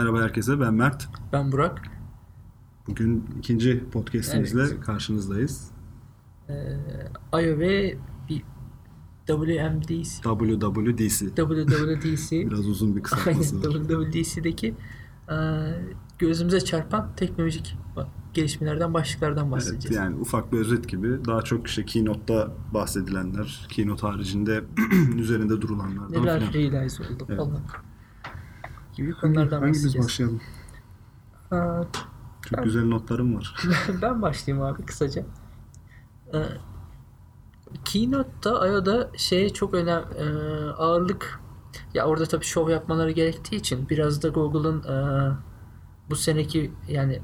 Merhaba herkese, ben Mert. Ben Burak. Bugün ikinci podcastimizle Evet. karşınızdayız. Ee, IOV WMDC, WWDC. WWDC, Biraz uzun bir kısaltması var. aynen WWDC'deki e, gözümüze çarpan teknolojik gelişmelerden, başlıklardan Evet, bahsedeceğiz. yani ufak bir özet gibi. Daha çok işte Keynote'da bahsedilenler, Keynote haricinde üzerinde durulanlardan Neler filan. realize oldu Evet. falan gibi konulardan Hangimiz bahsedeceğiz. başlayalım? Aa, Çok Ben- güzel notlarım var. ben başlayayım abi kısaca. Ee, Keynote'da IO'da şeye çok önem e, ağırlık ya orada tabii şov yapmaları gerektiği için biraz da Google'ın e, bu seneki yani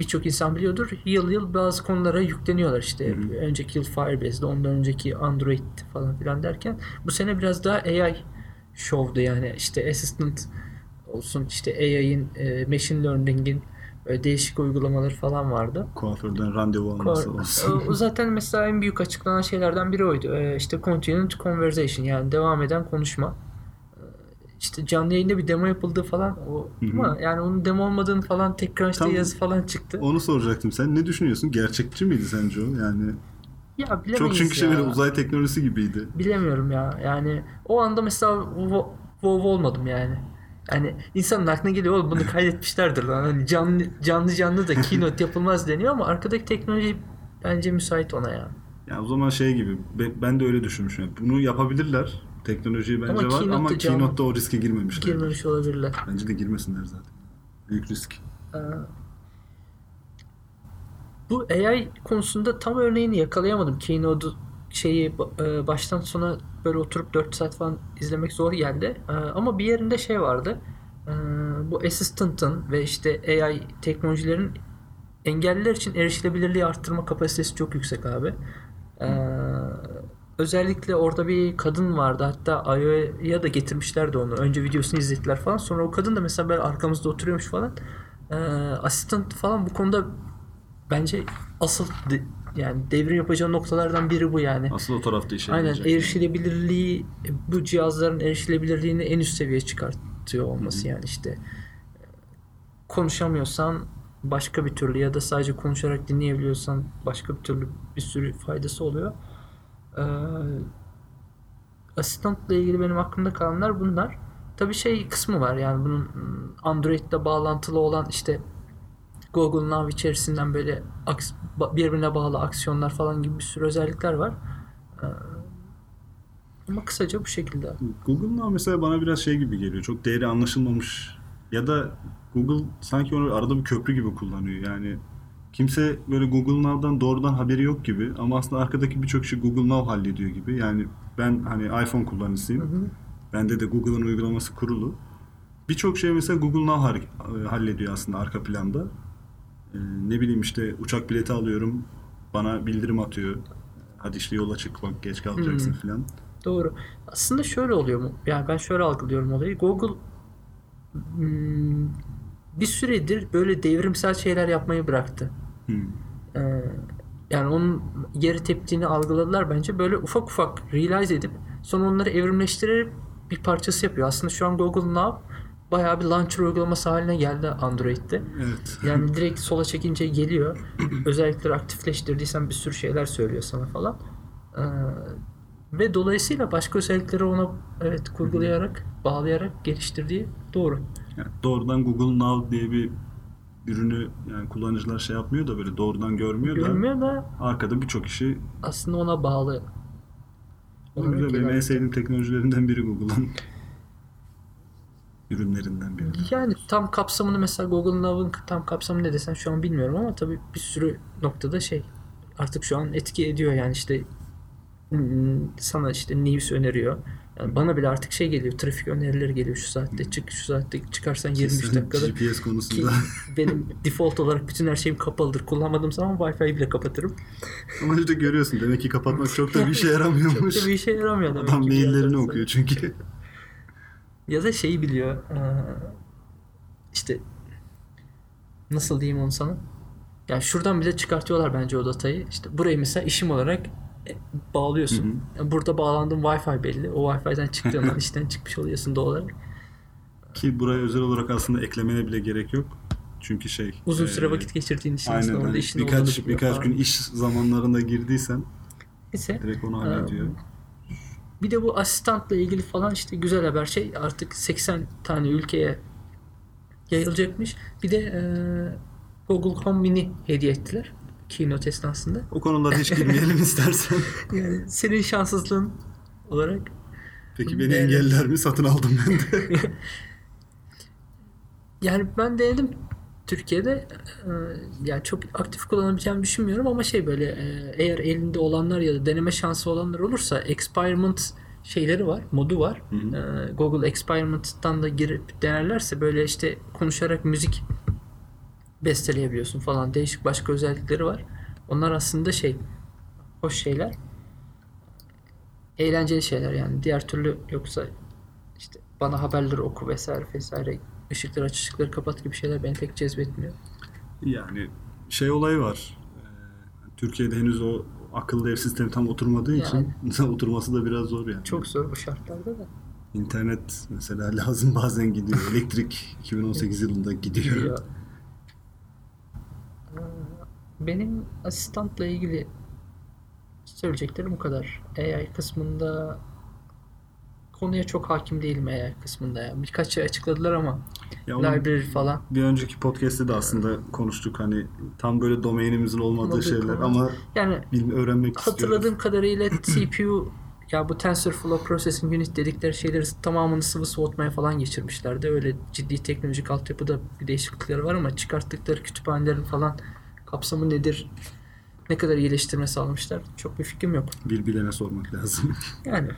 birçok insan biliyordur yıl yıl bazı konulara yükleniyorlar işte Hı hı. önceki yıl Firebase'de ondan önceki Android falan filan derken bu sene biraz daha AI şovdu yani işte Assistant olsun işte AI'in e, Machine Learning'in böyle değişik uygulamaları falan vardı. Kuaförden randevu alması olsun. o, o zaten mesela en büyük açıklanan şeylerden biri oydu. Ee, işte continued conversation yani devam eden konuşma. Ee, İşte canlı yayında bir demo yapıldığı falan o ama yani onun demo olmadığını falan tekrar işte Tam- yazı falan çıktı. Onu soracaktım. Sen ne düşünüyorsun? Gerçekçi miydi sence o? Yani ya bilemeyiz çok çünkü şey böyle uzay teknolojisi gibiydi. Bilemiyorum ya. Yani o anda mesela wow olmadım yani. Yani insanın aklına geliyor oğlum bunu kaydetmişlerdir lan. Hani canlı canlı canlı da keynote yapılmaz deniyor ama arkadaki teknoloji bence müsait ona ya. Ya o zaman şey gibi be- ben de öyle düşünmüşüm. Bunu yapabilirler. Teknolojiyi bence Ama var Keynote'da ama Keynote'da o riske girmemişler. Girmemiş olabilirler. Bence de girmesinler zaten. Büyük risk. Ee, Bu AI konusunda tam örneğini yakalayamadım. Keynote'u şeyi e, baştan sona böyle oturup 4 saat falan izlemek zor geldi. Ee, Ama bir yerinde şey vardı. Ee, Bu Assistant'ın ve işte AI teknolojilerin engelliler için erişilebilirliği arttırma kapasitesi çok yüksek abi. Özellikle orada bir kadın vardı. Hatta IO'ya da getirmişlerdi onu. Önce videosunu izlettiler falan. Sonra o kadın da mesela böyle arkamızda oturuyormuş falan. Ee, asistan falan bu konuda bence asıl yani devrim yapacağı noktalardan biri bu yani. Asıl o tarafta işe Aynen erişilebilirliği bu cihazların erişilebilirliğini en üst seviyeye çıkartıyor olması yani işte konuşamıyorsan başka bir türlü ya da sadece konuşarak dinleyebiliyorsan başka bir türlü bir sürü faydası oluyor. Ee, asistantla ilgili benim aklımda kalanlar bunlar. Tabii şey kısmı var yani bunun mm, Android'le bağlantılı olan işte Google Now içerisinden böyle birbirine bağlı aksiyonlar falan gibi bir sürü özellikler var. Ee, ama kısaca bu şekilde. Google Now mesela bana biraz şey gibi geliyor. Çok değeri anlaşılmamış ya da Google sanki onu arada bir köprü gibi kullanıyor. Yani kimse böyle Google Now'dan doğrudan haberi yok gibi ama aslında arkadaki birçok şey Google Now hallediyor gibi. Yani ben hani iPhone kullanıcısıyım. Hı hı. Bende de Google'ın uygulaması kurulu. Birçok şey mesela Google Now e, hallediyor aslında arka planda. Ee, ne bileyim işte uçak bileti alıyorum. Bana bildirim atıyor. Hadi işte yola çık bak geç kalacaksın Hmm. falan. Doğru. Aslında şöyle oluyor mu? Yani ben şöyle algılıyorum olayı. Google hmm, bir süredir böyle devrimsel şeyler yapmayı bıraktı. Hmm. Ee, yani onun geri teptiğini algıladılar bence. Böyle ufak ufak realize edip sonra onları evrimleştirerek bir parçası yapıyor. Aslında şu an Google Now bayağı bir launcher uygulaması haline geldi Android'de. Evet. Yani direkt sola çekince geliyor. Özellikleri aktifleştirdiysen bir sürü şeyler söylüyor sana falan. Ee, ve dolayısıyla başka özellikleri ona evet kurgulayarak, bağlayarak geliştirdiği doğru. Yani doğrudan Google Now diye bir ürünü yani kullanıcılar şey yapmıyor da böyle doğrudan görmüyor, da Görmüyor da arkada birçok işi aslında ona bağlı. o olarak güzel benim en sevdiğim teknolojilerinden biri Google'ın ürünlerinden biri. Yani tam kapsamını mesela Google Now'ın tam kapsamı ne desen şu an bilmiyorum ama tabii bir sürü noktada şey artık şu an etki ediyor yani işte hmm, sana işte news öneriyor. Yani bana bile artık şey geliyor trafik önerileri geliyor şu saatte çık şu saatte çıkarsan 23 Kesin dakikada GPS ki konusunda. benim default olarak bütün her şeyim kapalıdır. Kullanmadığım zaman Wi-Fi bile kapatırım. Ama işte görüyorsun demek ki kapatmak çok da bir işe Çok yaramıyormuş. da bir işe yaramıyor demek Adam ki maillerini okuyor çünkü. Ya da şeyi biliyor. işte nasıl diyeyim onu sana? Yani şuradan bile çıkartıyorlar bence o datayı. İşte burayı mesela işim olarak e, bağlıyorsun. Hı Burada bağlandığın Wi-Fi belli. O Wi-Fi'den çıktığın an işten çıkmış oluyorsun doğal olarak. Ki buraya özel olarak aslında eklemene bile gerek yok. Çünkü şey... Uzun e, süre vakit geçirdiğin için Aynen. aslında orada işin birkaç birkaç falan. gün iş zamanlarında girdiysen Neyse. direkt onu hallediyor. Bir de bu asistantla ilgili falan işte güzel haber şey artık 80 tane ülkeye yayılacakmış. Bir de e, Google Home Mini hediye ettiler keynote esnasında. O konulara hiç girmeyelim istersen. Yani senin şanssızlığın olarak Peki beni Evet. engeller mi? Satın aldım ben de. yani ben denedim Türkiye'de e, yani çok aktif kullanabileceğimi düşünmüyorum ama şey böyle e, eğer elinde olanlar ya da deneme şansı olanlar olursa experiment şeyleri var, modu var. Hı hı. E, Google Experiment'tan da girip denerlerse böyle işte konuşarak müzik besteleyebiliyorsun falan. Değişik başka özellikleri var. Onlar aslında şey hoş şeyler. Eğlenceli şeyler yani. Diğer türlü yoksa işte bana haberleri oku vesaire vesaire ışıkları aç ışıkları kapat gibi şeyler beni pek cezbetmiyor. Yani şey olayı var. Ee, Türkiye'de henüz o akıllı ev sistemi tam oturmadığı için oturması da biraz zor yani. Çok zor bu şartlarda da. İnternet mesela lazım bazen gidiyor. Elektrik 2018 yılında gidiyor. Ya. Ee, Benim asistantla ilgili söyleyeceklerim bu kadar. AI kısmında konuya çok hakim değilim AI kısmında ya. Birkaç şey açıkladılar ama Ya library falan. bir önceki podcast'te de aslında konuştuk hani tam böyle domainimizin olmadığı Olmadığı şeyler ama Yani bilme öğrenmek istiyoruz. hatırladığım kadarıyla CPU ya bu TensorFlow Processing Unit dedikleri şeyleri tamamını sıvı soğutmaya falan geçirmişlerdi. Öyle ciddi teknolojik altyapıda bir değişiklikleri var ama çıkarttıkları kütüphanelerin falan kapsamı nedir? Ne kadar iyileştirme sağlamışlar? Çok bir fikrim yok. Bir bilene sormak lazım. Yani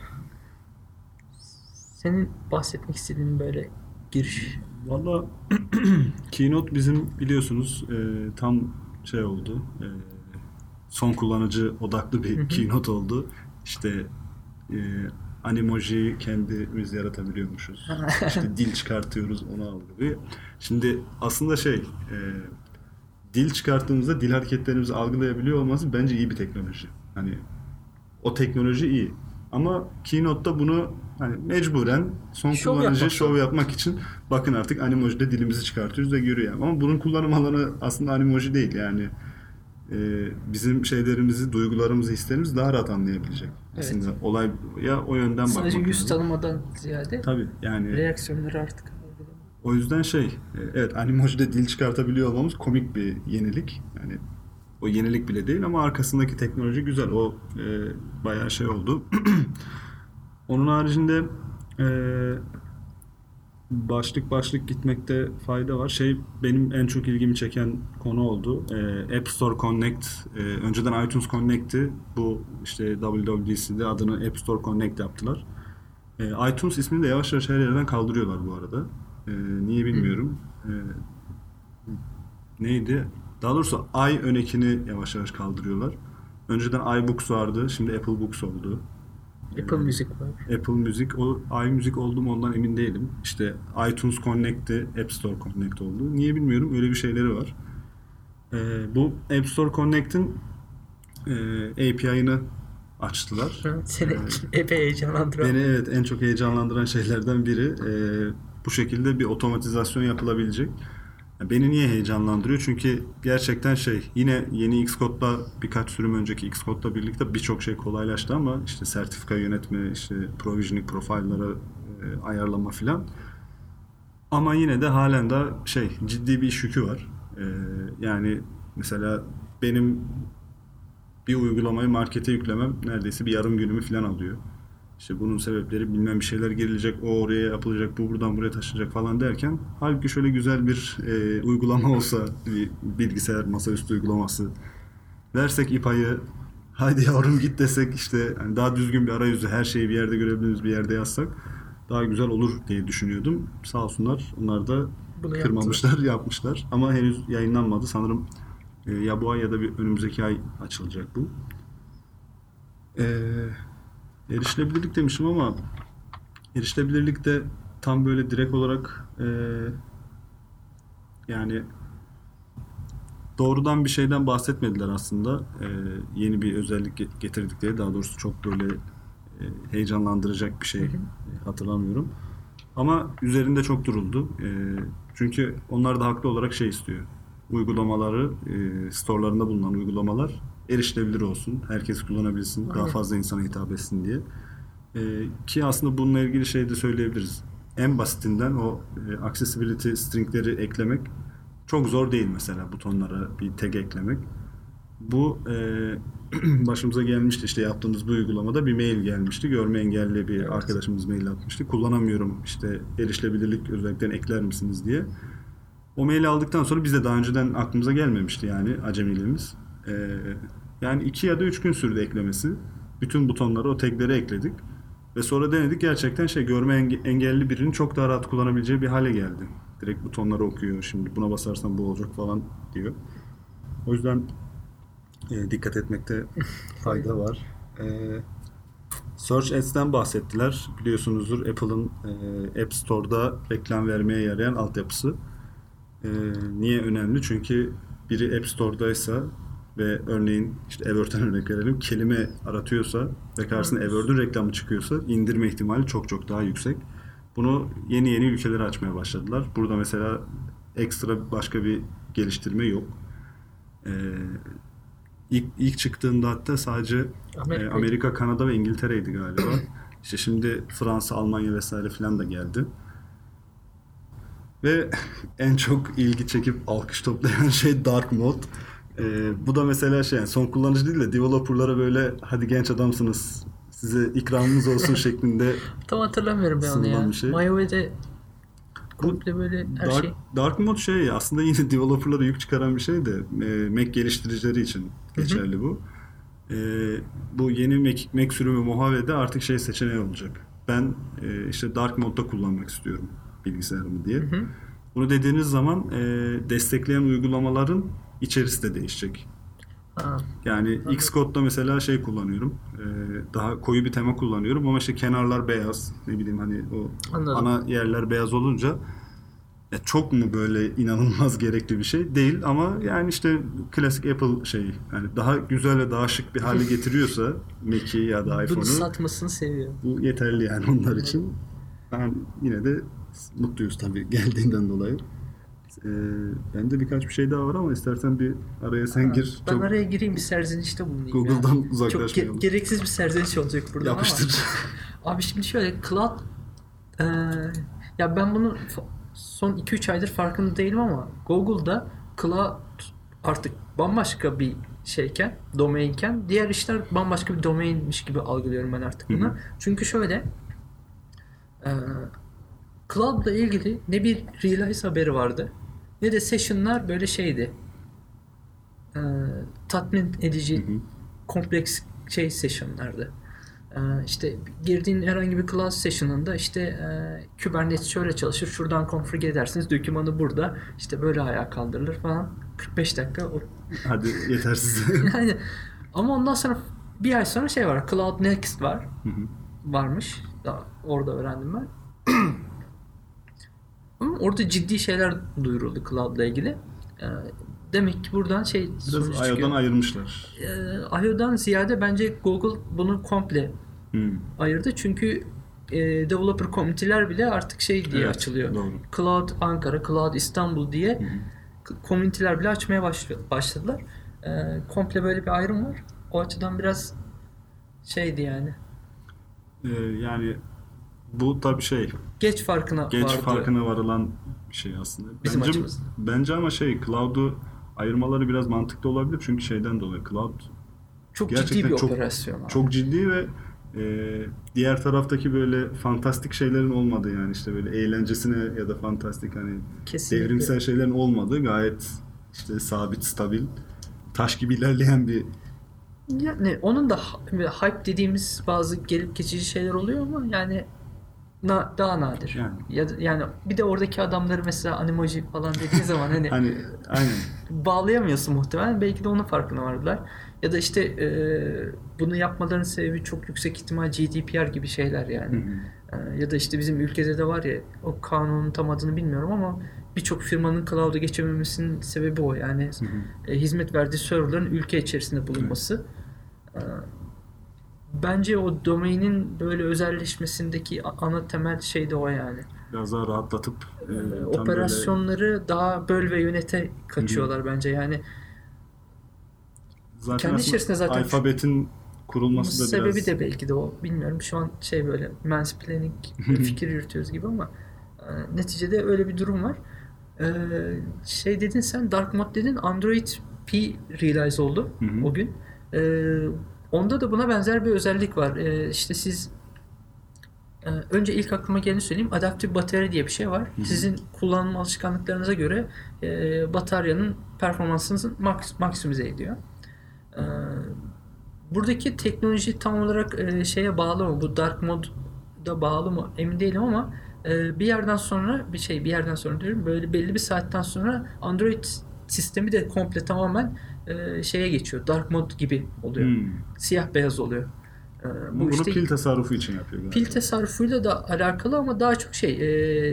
senin bahsetmek istediğin böyle giriş. Valla Keynote bizim biliyorsunuz e, tam şey oldu. e, son kullanıcı odaklı bir keynote oldu. İşte e, Animoji'yi kendimiz yaratabiliyormuşuz. işte dil çıkartıyoruz onu algılıyor. Şimdi aslında şey e, dil çıkarttığımızda dil hareketlerimizi algılayabiliyor olması bence iyi bir teknoloji. Hani o teknoloji iyi. Ama Keynote'da bunu hani mecburen son Şov kullanıcı yapmak şov yapmak için bakın artık Animoji'de dilimizi çıkartıyoruz ve görüyor. Ama bunun kullanım alanı aslında Animoji değil yani. e, bizim şeylerimizi, duygularımızı, hislerimizi daha rahat anlayabilecek. Evet. Aslında olay ya o yönden bakmak Sadece yüz lazım. tanımadan ziyade Tabii yani reaksiyonları artık o yüzden şey, e, evet Animoji'de dil çıkartabiliyor olmamız komik bir yenilik. Yani o yenilik bile değil ama arkasındaki teknoloji güzel. O e, bayağı şey oldu. Onun haricinde e, başlık başlık gitmekte fayda var. Şey benim en çok ilgimi çeken konu oldu. E, App Store Connect. e, önceden iTunes Connect'ti. Bu işte WWDC'de adını App Store Connect yaptılar. E, iTunes ismini de yavaş yavaş her yerden kaldırıyorlar bu arada. E, niye bilmiyorum. E, neydi? Daha doğrusu i önekini yavaş yavaş kaldırıyorlar. Önceden iBooks vardı. Şimdi Apple Books oldu. Apple Music var. Apple Music, o iMusic oldu mu ondan emin değilim. İşte iTunes Connect'ti, App Store Connect oldu. Niye bilmiyorum, öyle bir şeyleri var. Ee, bu App Store Connect'in e, API'ını açtılar. Seni Evet. epey heyecanlandıran. Beni evet en çok heyecanlandıran şeylerden biri. Ee, bu şekilde bir otomatizasyon yapılabilecek. Beni niye heyecanlandırıyor? Çünkü gerçekten şey yine yeni Xcode'la birkaç sürüm önceki Xcode'la birlikte birçok şey kolaylaştı ama işte sertifika yönetme, işte provisioning profile'lara e, ayarlama filan. Ama yine de halen de şey ciddi bir iş yükü var. Ee, yani mesela benim bir uygulamayı markete yüklemem neredeyse bir yarım günümü falan alıyor. İşte bunun sebepleri bilmem bir şeyler girilecek, o oraya yapılacak, bu buradan buraya taşınacak falan derken halbuki şöyle güzel bir e, uygulama olsa, bir bilgisayar masaüstü uygulaması versek İPA'yı haydi yavrum git desek işte hani daha düzgün bir arayüzü her şeyi bir yerde görebildiğimiz bir yerde yazsak daha güzel olur diye düşünüyordum. Sağ olsunlar onlar da Bunu kırmamışlar, yapmışlar ama henüz yayınlanmadı. Sanırım e, ya bu ay ya da bir önümüzdeki ay açılacak bu. Eee erişilebilirlik demişim ama erişilebilirlik de tam böyle direkt olarak eee, yani doğrudan bir şeyden bahsetmediler aslında. Eee, yeni bir özellik ge- getirdikleri daha doğrusu çok böyle e, heyecanlandıracak bir şey e, hatırlamıyorum. Ama üzerinde çok duruldu. E, çünkü onlar da haklı olarak şey istiyor. Uygulamaları, e, storelarında bulunan uygulamalar erişilebilir olsun. Herkes kullanabilsin. Daha Aynen. fazla insana hitap etsin diye. E, ki aslında bununla ilgili şey de söyleyebiliriz. En basitinden o e, accessibility stringleri eklemek çok zor değil mesela butonlara bir tag eklemek. Bu e, başımıza gelmişti işte yaptığımız bu uygulamada bir mail gelmişti. Görme engelli bir Evet. arkadaşımız mail atmıştı. Kullanamıyorum işte erişilebilirlik özelliklerini ekler misiniz diye. O maili aldıktan sonra biz de daha önceden aklımıza gelmemişti yani acemiliğimiz. E, yani iki ya da üç gün sürdü eklemesi. Bütün butonları o tagleri ekledik. Ve sonra denedik gerçekten şey görme enge- engelli birinin çok daha rahat kullanabileceği bir hale geldi. Direkt butonları okuyor. Şimdi buna basarsan bu olacak falan diyor. O yüzden e, dikkat etmekte fayda var. E, Search Ads'ten bahsettiler. Biliyorsunuzdur Apple'ın e, App Store'da reklam vermeye yarayan altyapısı. E, niye önemli? Çünkü biri App Store'daysa ve örneğin işte AdWords'ten örnek verelim kelime aratıyorsa ve karşısına AdWords'un reklamı çıkıyorsa indirme ihtimali çok çok daha yüksek. Bunu yeni yeni ülkelere açmaya başladılar. Burada mesela ekstra başka bir geliştirme yok. Ee, ilk, ilk çıktığında hatta sadece Amerika- e, Amerika, Kanada ve İngiltere'ydi galiba. İşte şimdi Fransa, Almanya vesaire filan da geldi. Ve en çok ilgi çekip alkış toplayan şey Dark Mode. Ee, bu da mesela şey yani son kullanıcı değil de developerlara böyle hadi genç adamsınız size ikramımız olsun şeklinde Tam hatırlamıyorum ben onu ya. Bir şey. MyOS'de komple böyle her Dark, şey. Dark Mode şey aslında yine developerlara yük çıkaran bir şey de e, Mac geliştiricileri için geçerli bu. E, bu yeni Mac, Mac sürümü Mojave'de artık şey seçeneği olacak. Ben e, işte Dark Mode'da kullanmak istiyorum bilgisayarımı diye. Hı hı. Bunu dediğiniz zaman e, destekleyen uygulamaların içerisi de değişecek. Ha, Yani Xcode'da mesela şey kullanıyorum. e, daha koyu bir tema kullanıyorum ama işte kenarlar beyaz. Ne bileyim hani o Anladım. ana yerler beyaz olunca ya çok mu böyle inanılmaz gerekli bir şey değil ama yani işte klasik Apple şeyi yani daha güzel ve daha şık bir hale getiriyorsa Mac'i ya da bunu iPhone'u satmasını seviyorum. bu yeterli yani onlar için. Ben yine de mutluyuz tabii geldiğinden dolayı. Ee, bende birkaç bir şey daha var ama istersen bir araya sen Ha, gir. Ben Çok araya gireyim bir serzenişte bulunayım. Google'dan ya. Çok uzaklaşmayalım. ge- gereksiz bir serzeniş olacak burada Yapıştır. ama. Abi şimdi şöyle Cloud eee, ya ben bunu son 2-3 aydır farkında değilim ama Google'da Cloud artık bambaşka bir şeyken, domainken diğer işler bambaşka bir domainmiş gibi algılıyorum ben artık bunu. Hı hı. Çünkü şöyle eee Cloud'la ilgili ne bir release haberi vardı ne de session'lar böyle şeydi. Eee, tatmin edici Hı hı. kompleks şey session'lardı. Ee, işte girdiğin herhangi bir class session'ında işte e, Kubernetes şöyle çalışır. Şuradan configure edersiniz. Dokümanı burada. işte böyle ayağa kaldırılır falan. 45 dakika. O- Hadi yetersiz. Yani ama ondan sonra bir ay sonra şey var. Cloud Next var. Hı hı. Varmış. Daha orada öğrendim ben. Ama orada ciddi şeyler duyuruldu Cloud'la ilgili. Ee, demek ki buradan şey Biraz. IO'dan ayırmışlar. Ee, IO'dan ziyade bence Google bunu komple Hı. ayırdı. Çünkü e, developer community'ler bile artık şey diye Evet, açılıyor. doğru. Cloud Ankara, Cloud İstanbul diye Hı hı. k- community'ler bile açmaya başladılar. Ee, komple böyle bir ayrım var. O açıdan biraz şeydi yani. Ee, yani bu tabii şey Geç farkına geç vardı. farkına varılan bir şey aslında. Bizim bence, açımızdan. bence ama şey cloud'u ayırmaları biraz mantıklı olabilir çünkü şeyden dolayı cloud Çok ciddi bir çok- operasyon. abi. çok ciddi ve e, diğer taraftaki böyle fantastik şeylerin olmadığı yani işte böyle eğlencesine ya da fantastik hani Kesinlikle. devrimsel şeylerin olmadığı gayet işte sabit stabil taş gibi ilerleyen bir Yani onun da hype dediğimiz bazı gelip geçici şeyler oluyor ama yani na- daha nadir. Yani. Ya yani bir de oradaki adamları mesela animoji falan dediği zaman hani hani aynen bağlayamıyorsun muhtemelen. Belki de onun farkına vardılar. Ya da işte e, bunu yapmalarının sebebi çok yüksek ihtimal GDPR gibi şeyler Hı yani. hı. E, ya da işte bizim ülkede de var ya o kanunun tam adını bilmiyorum ama birçok firmanın cloud'a geçememesinin sebebi o. Yani Hı hı. e, hizmet verdiği serverların ülke içerisinde bulunması. E, bence o domainin böyle özelleşmesindeki ana temel şey de o yani. Biraz daha rahatlatıp e, Ee, operasyonları daha böl ve yönete kaçıyorlar bence. Yani böyle, zaten kendi içerisinde zaten alfabetin kurulması da sebebi biraz de belki de o. Bilmiyorum şu an şey böyle mansplaining fikir yürütüyoruz gibi ama e, neticede öyle bir durum var. Ee, şey dedin sen dark mode dedin Android P realize oldu Hı hı. o gün. Ee, onda da buna benzer bir özellik var. Ee, işte siz e, önce ilk aklıma geleni söyleyeyim. Adaptif batarya diye bir şey var. hı. Sizin kullanım alışkanlıklarınıza göre e, bataryanın performansınızı maks maksimize ediyor. Ee, buradaki teknoloji tam olarak e, şeye bağlı mı? Bu dark mode'da bağlı mı? Emin değilim ama e, bir yerden sonra bir şey bir yerden sonra diyorum böyle belli bir saatten sonra Android sistemi de komple tamamen e, şeye geçiyor. Dark mode gibi oluyor. Hmm. Siyah beyaz oluyor. Ee, Bu bunu pil tasarrufu için yapıyor galiba. pil tasarrufuyla da alakalı ama daha çok şey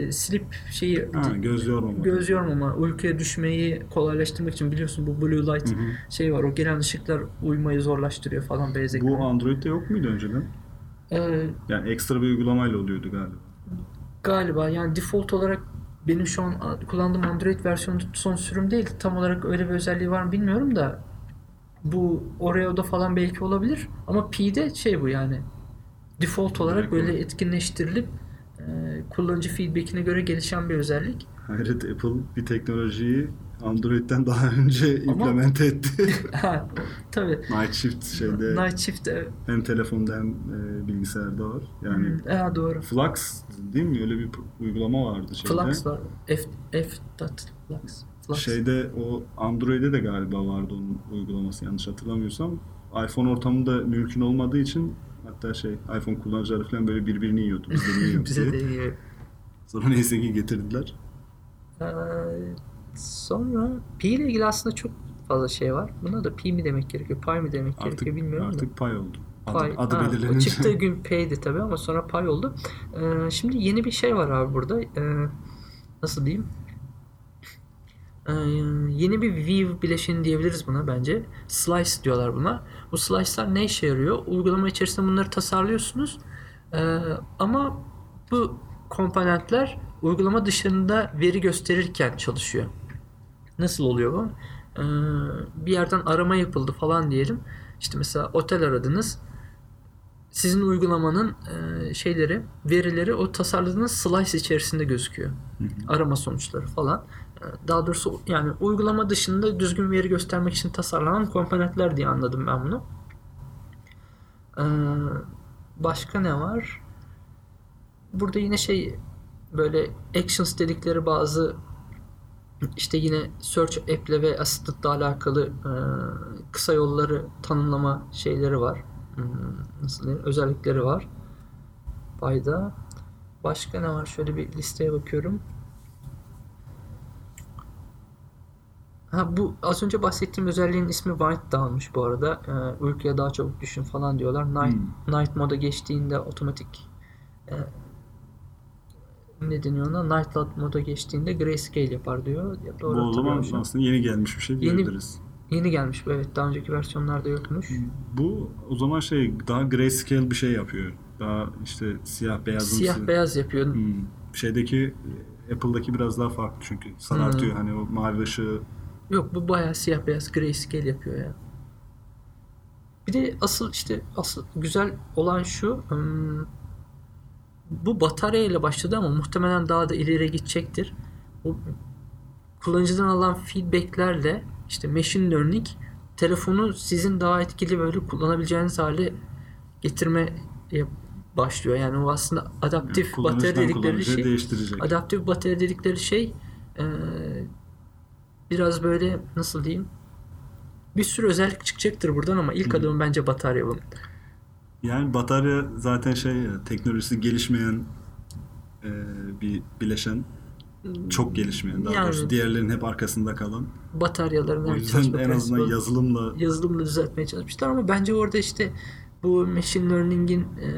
e, slip şeyi Ha, göz yormama. göz yormama, uykuya düşmeyi kolaylaştırmak için biliyorsun bu blue light Hı hı. şey var. O gelen ışıklar uyumayı zorlaştırıyor falan beyaz Bu. Android'de yok muydu önceden? Ee, Yani ekstra bir uygulamayla oluyordu galiba. galiba yani default olarak benim şu an kullandığım Android versiyonu son sürüm değil. Tam olarak öyle bir özelliği var mı bilmiyorum da bu Oreo'da falan belki olabilir ama P'de şey bu yani default olarak böyle etkinleştirilip e, kullanıcı feedback'ine göre gelişen bir özellik. Hayret Apple bir teknolojiyi Android'den daha önce implemente etti. Ha, Tabii. Night Shift şeyde Night Shift e, hem telefonda hem e, bilgisayarda var. Yani hmm, ha, doğru. Flux değil mi? Öyle bir uygulama vardı şeyde. Flux var. F, F dot Flux. Flux. Şeyde o Android'de de galiba vardı onun uygulaması yanlış hatırlamıyorsam. iPhone ortamında mümkün olmadığı için hatta şey iPhone kullanıcıları falan böyle birbirini yiyordu. Niye yok Bize de iyi. Sonra neyse ki getirdiler. Ee, sonra Pi ile ilgili aslında çok fazla şey var. Buna da Pi mi demek gerekiyor, Pi mi demek Artık gerekiyor bilmiyorum da. artık pay oldu. Adı, Pay. adı Ha, belirlenince. çıktığı gün P'ydi tabii ama sonra Pay oldu. Ee, şimdi yeni bir şey var abi burada. Ee, nasıl diyeyim? Ee, yeni bir View bileşeni diyebiliriz buna bence. Slice diyorlar buna. Bu slice'lar ne işe yarıyor? Uygulama içerisinde bunları tasarlıyorsunuz. Ee, ama bu komponentler uygulama dışında veri gösterirken çalışıyor. Nasıl oluyor bu? Ee, bir yerden arama yapıldı falan diyelim. İşte mesela otel aradınız. Sizin uygulamanın e, şeyleri, verileri o tasarladığınız slice içerisinde gözüküyor. Arama sonuçları falan. Ee, Daha doğrusu yani uygulama dışında düzgün veri göstermek için tasarlanan komponentler diye anladım ben bunu. Ee, başka ne var? Burada yine şey böyle actions dedikleri bazı işte yine search app'le ve assistant'la alakalı e, kısa yolları tanımlama şeyleri var. Hmm, Nasıl diyeyim? Özellikleri var. Payda. Başka ne var? Şöyle bir listeye bakıyorum. Ha bu az önce bahsettiğim özelliğin ismi White Down'muş bu arada. Ee, uykuya daha çabuk düşün falan diyorlar. Night, night moda geçtiğinde otomatik e, ne deniyor ona? Night Light moda geçtiğinde grayscale yapar diyor. Ya, Bu doğru o zaman aslında yeni gelmiş bir şey Yeni- diyebiliriz. Yeni gelmiş bu evet. Daha önceki versiyonlarda yokmuş. Bu o zaman şey daha grayscale bir şey yapıyor. Daha işte siyah beyazımsı. Siyah beyaz yapıyor. Hmm. Şeydeki Apple'daki biraz daha farklı çünkü sarartıyor Hmm. hani o mavi ışığı. Yok bu bayağı siyah beyaz grayscale yapıyor ya. Bir de asıl işte asıl güzel olan şu hmm, bu batarya ile başladı ama muhtemelen daha da ileri gidecektir. Bu kullanıcıdan alan feedbacklerle işte machine learning telefonu sizin daha etkili böyle kullanabileceğiniz hale getirmeye başlıyor. Yani o aslında adaptif batarya Kullanıcıdan dedikleri şey değiştirecek. adaptif batarya dedikleri şey e, biraz böyle nasıl diyeyim bir sürü özellik çıkacaktır buradan ama ilk Hı. adımı bence batarya bunun. Yani batarya zaten şey ya, teknolojisi gelişmeyen e, bir bileşen. Çok gelişmeyen daha Yani- doğrusu. Diğerlerinin hep arkasında kalan. Bataryaların O yüzden en azından prensibini yazılımla yazılımla düzeltmeye çalışmışlar ama bence orada işte bu machine learning'in e,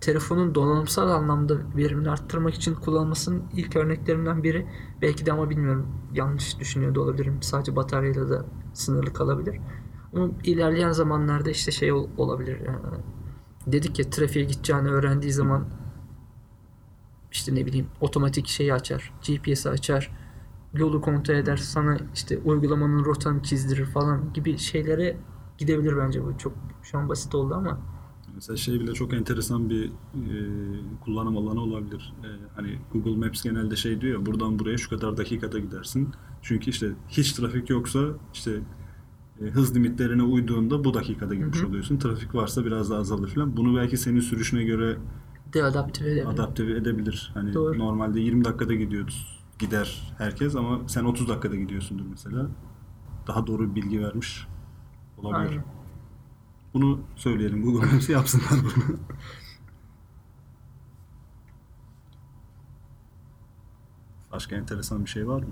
telefonun donanımsal anlamda verimini arttırmak için kullanılmasının ilk örneklerinden biri. Belki de ama bilmiyorum yanlış düşünüyor da olabilirim. Sadece bataryayla da sınırlı kalabilir. Ama ilerleyen zamanlarda işte şey ol- olabilir. e, dedik ya trafiğe gideceğini öğrendiği zaman işte ne bileyim otomatik şeyi açar. GPS'i açar. Yolu kontrol eder. Sana işte uygulamanın rotanı çizdirir falan gibi şeylere gidebilir bence bu. Çok şu an basit oldu ama Mesela şey bile çok enteresan bir e, kullanım alanı olabilir. E, hani Google Maps genelde şey diyor ya buradan buraya şu kadar dakikada gidersin. Çünkü işte hiç trafik yoksa işte hız limitlerine uyduğunda bu dakikada gitmiş Hı hı. oluyorsun. Trafik varsa biraz daha azalır falan. Bunu belki senin sürüşüne göre de adapte edebilir. adapte edebilir. Hani Doğru. normalde 20 dakikada gidiyoruz gider herkes ama sen 30 dakikada gidiyorsundur mesela. Daha doğru bilgi vermiş olabilir. Aynen. Bunu söyleyelim. Google Maps'i yapsınlar bunu. Başka enteresan bir şey var mı?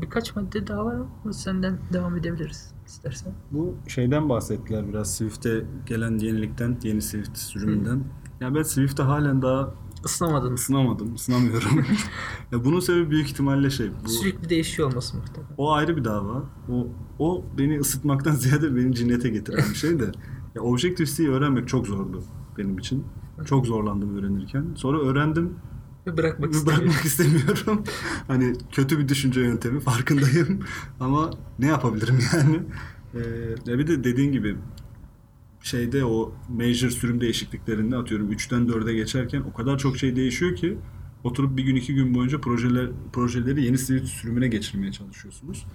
Birkaç madde daha var ama senden devam edebiliriz istersen. Bu şeyden bahsettiler biraz Swift'e gelen yenilikten, yeni Swift sürümünden. Ya ben Swift'e halen daha Isınamadın. ısınamadım, ısınamıyorum. ya bunun sebebi büyük ihtimalle şey. Bu, Sürekli değişiyor olması muhtemelen. o ayrı bir dava. O, o beni ısıtmaktan ziyade beni cinnete getiren bir şey de. Ya Objective-C'yi öğrenmek çok zordu benim için. Çok zorlandım öğrenirken. Sonra öğrendim Ve bırakmak istemiyorum. bırakmak istemiyorum. hani kötü bir düşünce yöntemi farkındayım. Ama ne yapabilirim yani? Ee, bir de dediğin gibi şeyde o major sürüm değişikliklerinde atıyorum 3'ten 4'e geçerken o kadar çok şey değişiyor ki oturup bir gün iki gün boyunca projeler projeleri yeni Swift sürümüne geçirmeye çalışıyorsunuz.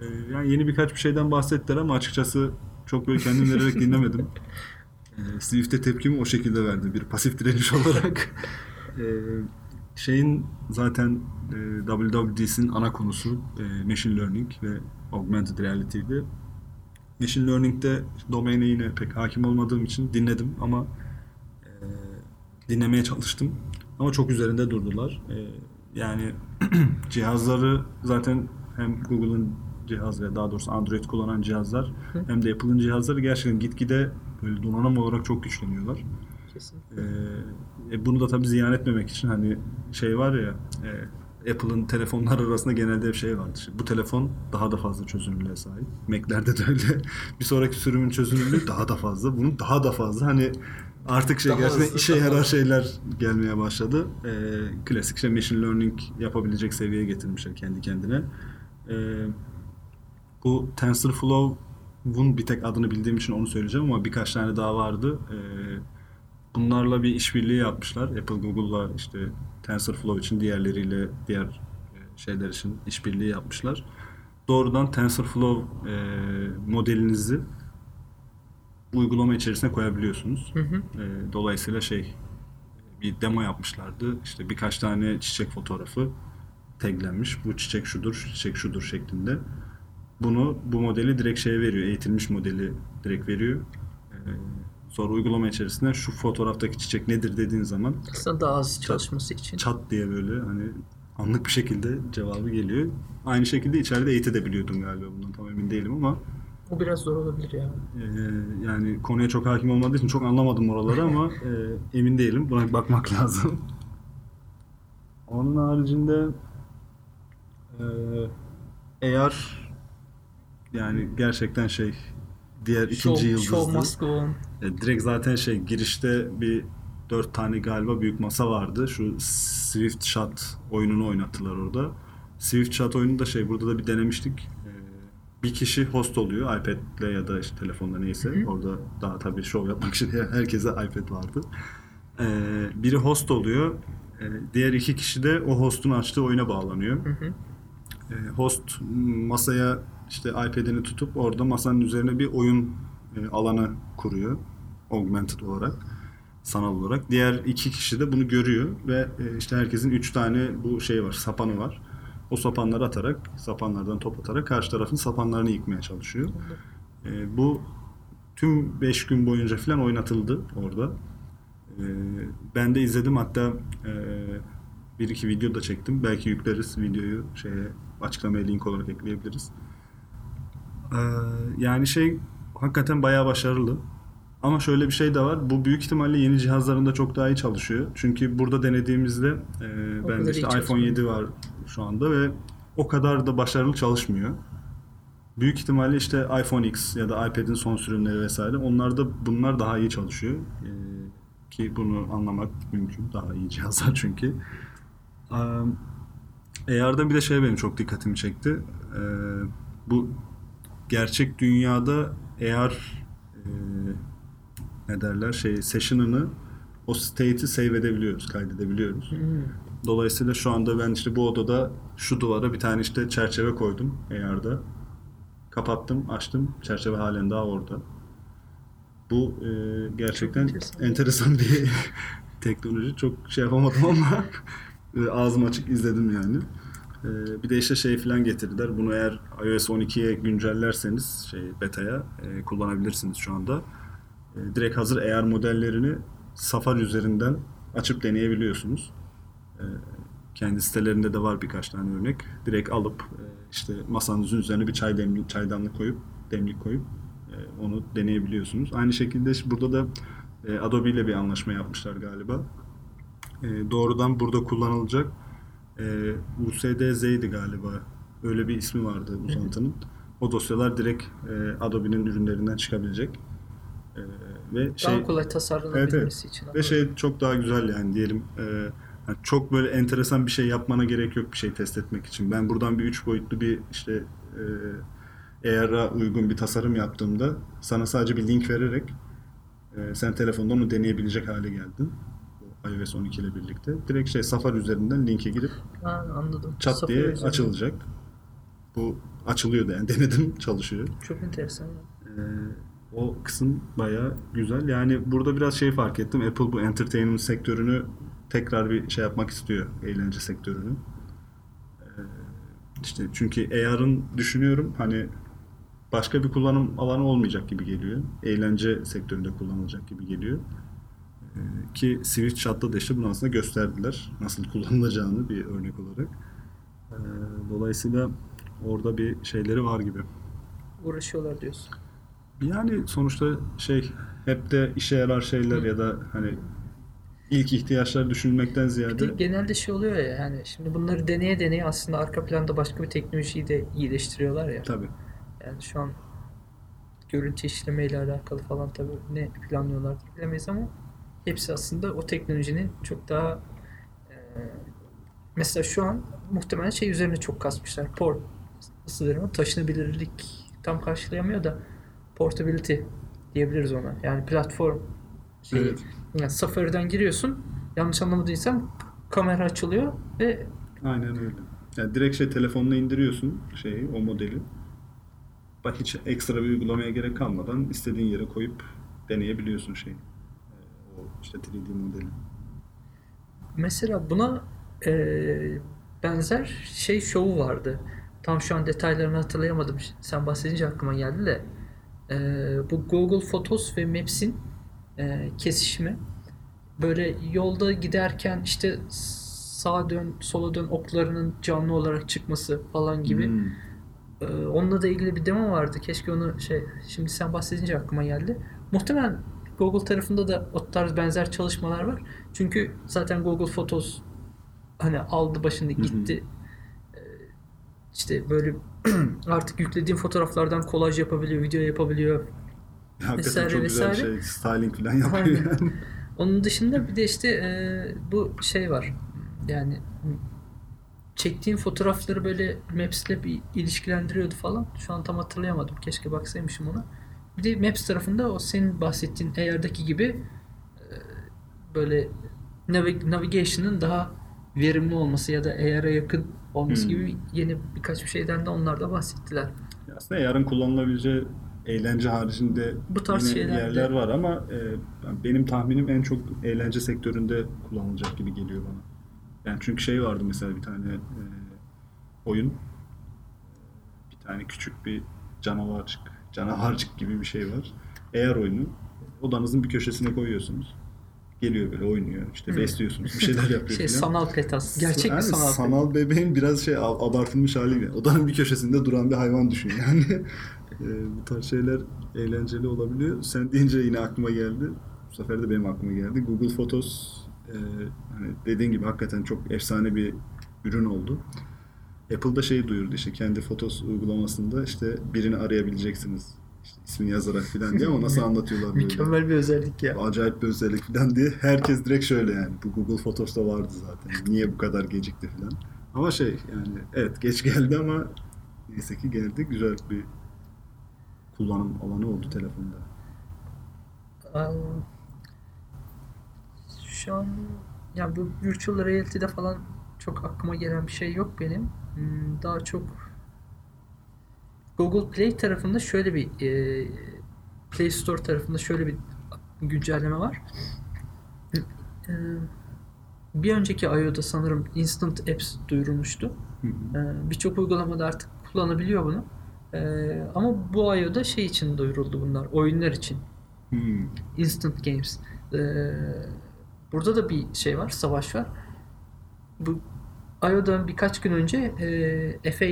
Ee, yani yeni birkaç bir şeyden bahsettiler ama açıkçası çok böyle kendim vererek dinlemedim. Ee, Swift'e tepkimi o şekilde verdi bir pasif direniş olarak. Ee, şeyin zaten e, WWDC'nin ana konusu e, machine learning ve augmented reality'di. Machine learning'de domaine yine pek hakim olmadığım için dinledim ama e, dinlemeye çalıştım. Ama çok üzerinde durdular. E, yani cihazları zaten hem Google'ın cihaz ve daha doğrusu Android kullanan cihazlar Hı. hem de Apple'ın cihazları gerçekten gitgide böyle donanım olarak çok güçleniyorlar. Kesin. Ee, e, bunu da tabii ziyan etmemek için hani şey var ya e, Apple'ın telefonlar arasında genelde bir şey vardır. İşte bu telefon daha da fazla çözünürlüğe sahip. Mac'lerde de öyle. Bir sonraki sürümün çözünürlüğü daha da fazla. Bunun daha da fazla. Hani artık şey Daha gerçekten hızlı, işe daha yarar şeyler gelmeye başladı. Ee, klasik işte machine learning yapabilecek seviyeye getirmişler kendi kendine. Ee, bu TensorFlow'un bir tek adını bildiğim için onu söyleyeceğim ama birkaç tane daha vardı. Ee, bunlarla bir işbirliği yapmışlar. Apple, Google'la işte TensorFlow için diğerleriyle diğer e, şeyler için işbirliği yapmışlar. Doğrudan TensorFlow e, modelinizi uygulama içerisine koyabiliyorsunuz. Hı hı. E, dolayısıyla şey bir demo yapmışlardı. İşte birkaç tane çiçek fotoğrafı taglenmiş. Bu çiçek şudur, şu çiçek şudur şeklinde. Bunu bu modeli direkt şeye veriyor. Eğitilmiş modeli direkt veriyor. E, sonra uygulama içerisinde şu fotoğraftaki çiçek nedir dediğin zaman Aslında daha az çalışması için. çat diye böyle hani anlık bir şekilde cevabı geliyor. Aynı şekilde içeride eğitebiliyordum galiba bundan tam emin değilim ama O biraz zor olabilir ya. e, yani konuya çok hakim olmadığı için çok anlamadım oraları ama e, emin değilim. Buna bakmak lazım. Onun haricinde e, AR yani gerçekten şey diğer ikinci Show, yıldızdı. show must go on. E, direkt zaten şey girişte bir dört tane galiba büyük masa vardı. Şu Swift Shot oyununu oynattılar orada. Swift Shot oyunu da şey burada da bir denemiştik. E, bir kişi host oluyor iPad'le ya da işte telefonla neyse. Hı hı. Orada daha tabii show yapmak için herkese iPad vardı. E, biri host oluyor. Diğer iki kişi de o hostun açtığı oyuna bağlanıyor. Hı hı. Host masaya işte iPad'ini tutup orada masanın üzerine bir oyun e, alanı kuruyor. Augmented olarak, sanal olarak. Diğer iki kişi de bunu görüyor ve e, işte herkesin üç tane bu şey var, sapanı var. O sapanları atarak, sapanlardan top atarak karşı tarafın sapanlarını yıkmaya çalışıyor. E, bu tüm 5 gün boyunca falan oynatıldı orada. E, ben de izledim hatta bir iki video da çektim. Belki yükleriz videoyu şeye açıklamaya link olarak ekleyebiliriz. Yani şey hakikaten bayağı başarılı. Ama şöyle bir şey de var. Bu büyük ihtimalle yeni cihazlarında çok daha iyi çalışıyor. Çünkü burada denediğimizde e, bende işte iPhone çalışmıyor. 7 var şu anda ve o kadar da başarılı çalışmıyor. büyük ihtimalle işte iPhone X ya da iPad'in son sürümleri vesaire onlarda bunlar daha iyi çalışıyor. Ee, ki bunu anlamak mümkün. Daha iyi cihazlar çünkü. Um, AR'da bir de şey benim çok dikkatimi çekti. Ee, bu gerçek dünyada AR e, ne derler şey session'ını o state'i save edebiliyoruz, kaydedebiliyoruz. Hmm. Dolayısıyla şu anda ben işte bu odada şu duvara bir tane işte çerçeve koydum AR'da. Kapattım, açtım. Çerçeve halen daha orada. Bu e, gerçekten Çok enteresan. enteresan bir teknoloji. Çok şey yapamadım ama e, ağzım açık izledim yani. E, bir de işte şey falan getirdiler. Bunu eğer iOS 12'ye güncellerseniz şey beta'ya e, kullanabilirsiniz şu anda. E, direkt hazır AR modellerini Safari üzerinden açıp deneyebiliyorsunuz. E, kendi sitelerinde de var birkaç tane örnek. Direkt alıp e, işte masanızın üzerine bir çay demli, çaydanlık koyup demlik koyup e, onu deneyebiliyorsunuz. Aynı şekilde işte burada da e, Adobe ile bir anlaşma yapmışlar galiba. E, doğrudan burada kullanılacak e, USD-Z'ydi galiba. Öyle bir ismi vardı uzantının. O dosyalar direkt e, Adobe'nin ürünlerinden çıkabilecek. E, ve Daha şey kolay tasarlanabilmesi Evet, evet. için. ve şey çok daha güzel yani diyelim e, yani çok böyle enteresan bir şey yapmana gerek yok bir şey test etmek için. Ben buradan bir üç boyutlu bir işte e, AR'a uygun bir tasarım yaptığımda sana sadece bir link vererek e, sen telefonda onu deneyebilecek hale geldin. İOS 12 ile birlikte. Direkt şey Safari üzerinden linke girip Ha, anladım. çat Safari diye üzerinden. açılacak. Bu açılıyordu yani denedim çalışıyor. Çok enteresan. Ee, o kısım baya güzel. Yani burada biraz şey fark ettim. Apple bu entertainment sektörünü tekrar bir şey yapmak istiyor. Eğlence sektörünü. Ee, işte çünkü AR'ın düşünüyorum hani başka bir kullanım alanı olmayacak gibi geliyor. Eğlence sektöründe kullanılacak gibi geliyor. Ki Swift Chat'ta da işte bunu aslında gösterdiler. Nasıl kullanılacağını bir örnek olarak. Ee, dolayısıyla orada bir şeyleri var gibi. Uğraşıyorlar diyorsun. Yani sonuçta şey hep de işe yarar şeyler ya da hani ilk ihtiyaçlar düşünmekten Bir de ziyade genelde şey oluyor ya yani şimdi bunları deneye deneye aslında arka planda başka bir teknolojiyi de iyileştiriyorlar ya. tabii. Yani şu an görüntü işleme ile alakalı falan tabii ne planlıyorlar bilemeyiz ama hepsi aslında o teknolojinin çok daha e, mesela şu an muhtemelen şey üzerine çok kasmışlar. Port nasıl derim taşınabilirlik tam karşılayamıyor da portability diyebiliriz ona. Yani platform şeyi. Evet. Yani Safari'den giriyorsun. Yanlış anlamadıysam kamera açılıyor ve Aynen öyle. Yani direkt şey telefonuna indiriyorsun şeyi o modeli. Bak hiç ekstra bir uygulamaya gerek kalmadan istediğin yere koyup deneyebiliyorsun şeyi. İşte 3D modeli. Mesela buna eee, benzer şey şovu vardı. Tam şu an detaylarını hatırlayamadım. Sen bahsedince aklıma geldi de. Eee, bu Google Photos ve Maps'in eee, kesişimi. Böyle yolda giderken işte sağa dön, sola dön oklarının canlı olarak çıkması falan gibi. Hmm. Ee, onunla da ilgili bir demo vardı. Keşke onu şey şimdi sen bahsedince aklıma geldi. Muhtemelen Google tarafında da o tarz benzer çalışmalar var. Çünkü zaten Google Photos hani aldı başını hı. gitti. Ee, işte böyle artık yüklediğin fotoğraflardan kolaj yapabiliyor, video yapabiliyor. Hakikaten Vesaire, çok güzel vesaire. şey styling falan yapıyor Aynen. yani. Onun dışında bir de işte e, bu şey var. Yani çektiğin fotoğrafları böyle Maps ile bir ilişkilendiriyordu falan. Şu an tam hatırlayamadım. Keşke baksaymışım ona. Bir de Maps tarafında o senin bahsettiğin AR'daki gibi e, böyle navi- navigation'ın daha verimli olması ya da AR'a yakın olması Hmm. gibi yeni birkaç bir şeyden de onlar da bahsettiler. Aslında yarın kullanılabileceği eğlence haricinde Bu tarz yine de- yerler var ama e, benim tahminim en çok eğlence sektöründe kullanılacak gibi geliyor bana. Yani çünkü şey vardı mesela bir tane e, oyun bir tane küçük bir canavarcık canavarcık gibi bir şey var. Eğer oyunu odanızın bir köşesine koyuyorsunuz. Geliyor böyle oynuyor. İşte Hmm. besliyorsunuz. Bir şeyler yapıyor Şey falan. sanal petas. Gerçek bir Yani sanal petas. sanal bebeğin biraz şey ab- abartılmış hali gibi. Odanın bir köşesinde duran bir hayvan düşün yani. E, bu tarz şeyler eğlenceli olabiliyor. Sen deyince yine aklıma geldi. Bu sefer de benim aklıma geldi. Google Photos e, hani dediğin gibi hakikaten çok efsane bir ürün oldu. Apple'da şeyi duyurdu işte kendi Fotos uygulamasında işte birini arayabileceksiniz. İşte ismini yazarak falan diye ama nasıl anlatıyorlar böyle. Mükemmel bir özellik ya. Acayip bir özellik falan diye herkes direkt şöyle yani. Bu Google Photos'ta vardı zaten. Niye bu kadar gecikti falan. Ama şey yani evet geç geldi ama neyse ki geldi. Güzel bir kullanım alanı oldu telefonda. Şu an ya bu virtual reality'de falan çok aklıma gelen bir şey yok benim. Hmm, Daha çok Google Play tarafında şöyle bir e, Play Store tarafında şöyle bir güncelleme var. E, Bir önceki I.O.'da sanırım Instant Apps duyurulmuştu. Ee, Birçok uygulamada artık kullanabiliyor bunu. Ee, ama bu I.O.'da şey için duyuruldu bunlar. Oyunlar için. Hmm. Instant Games. Ee, burada da bir şey var, savaş var. Bu I.O.'dan birkaç gün önce e, FA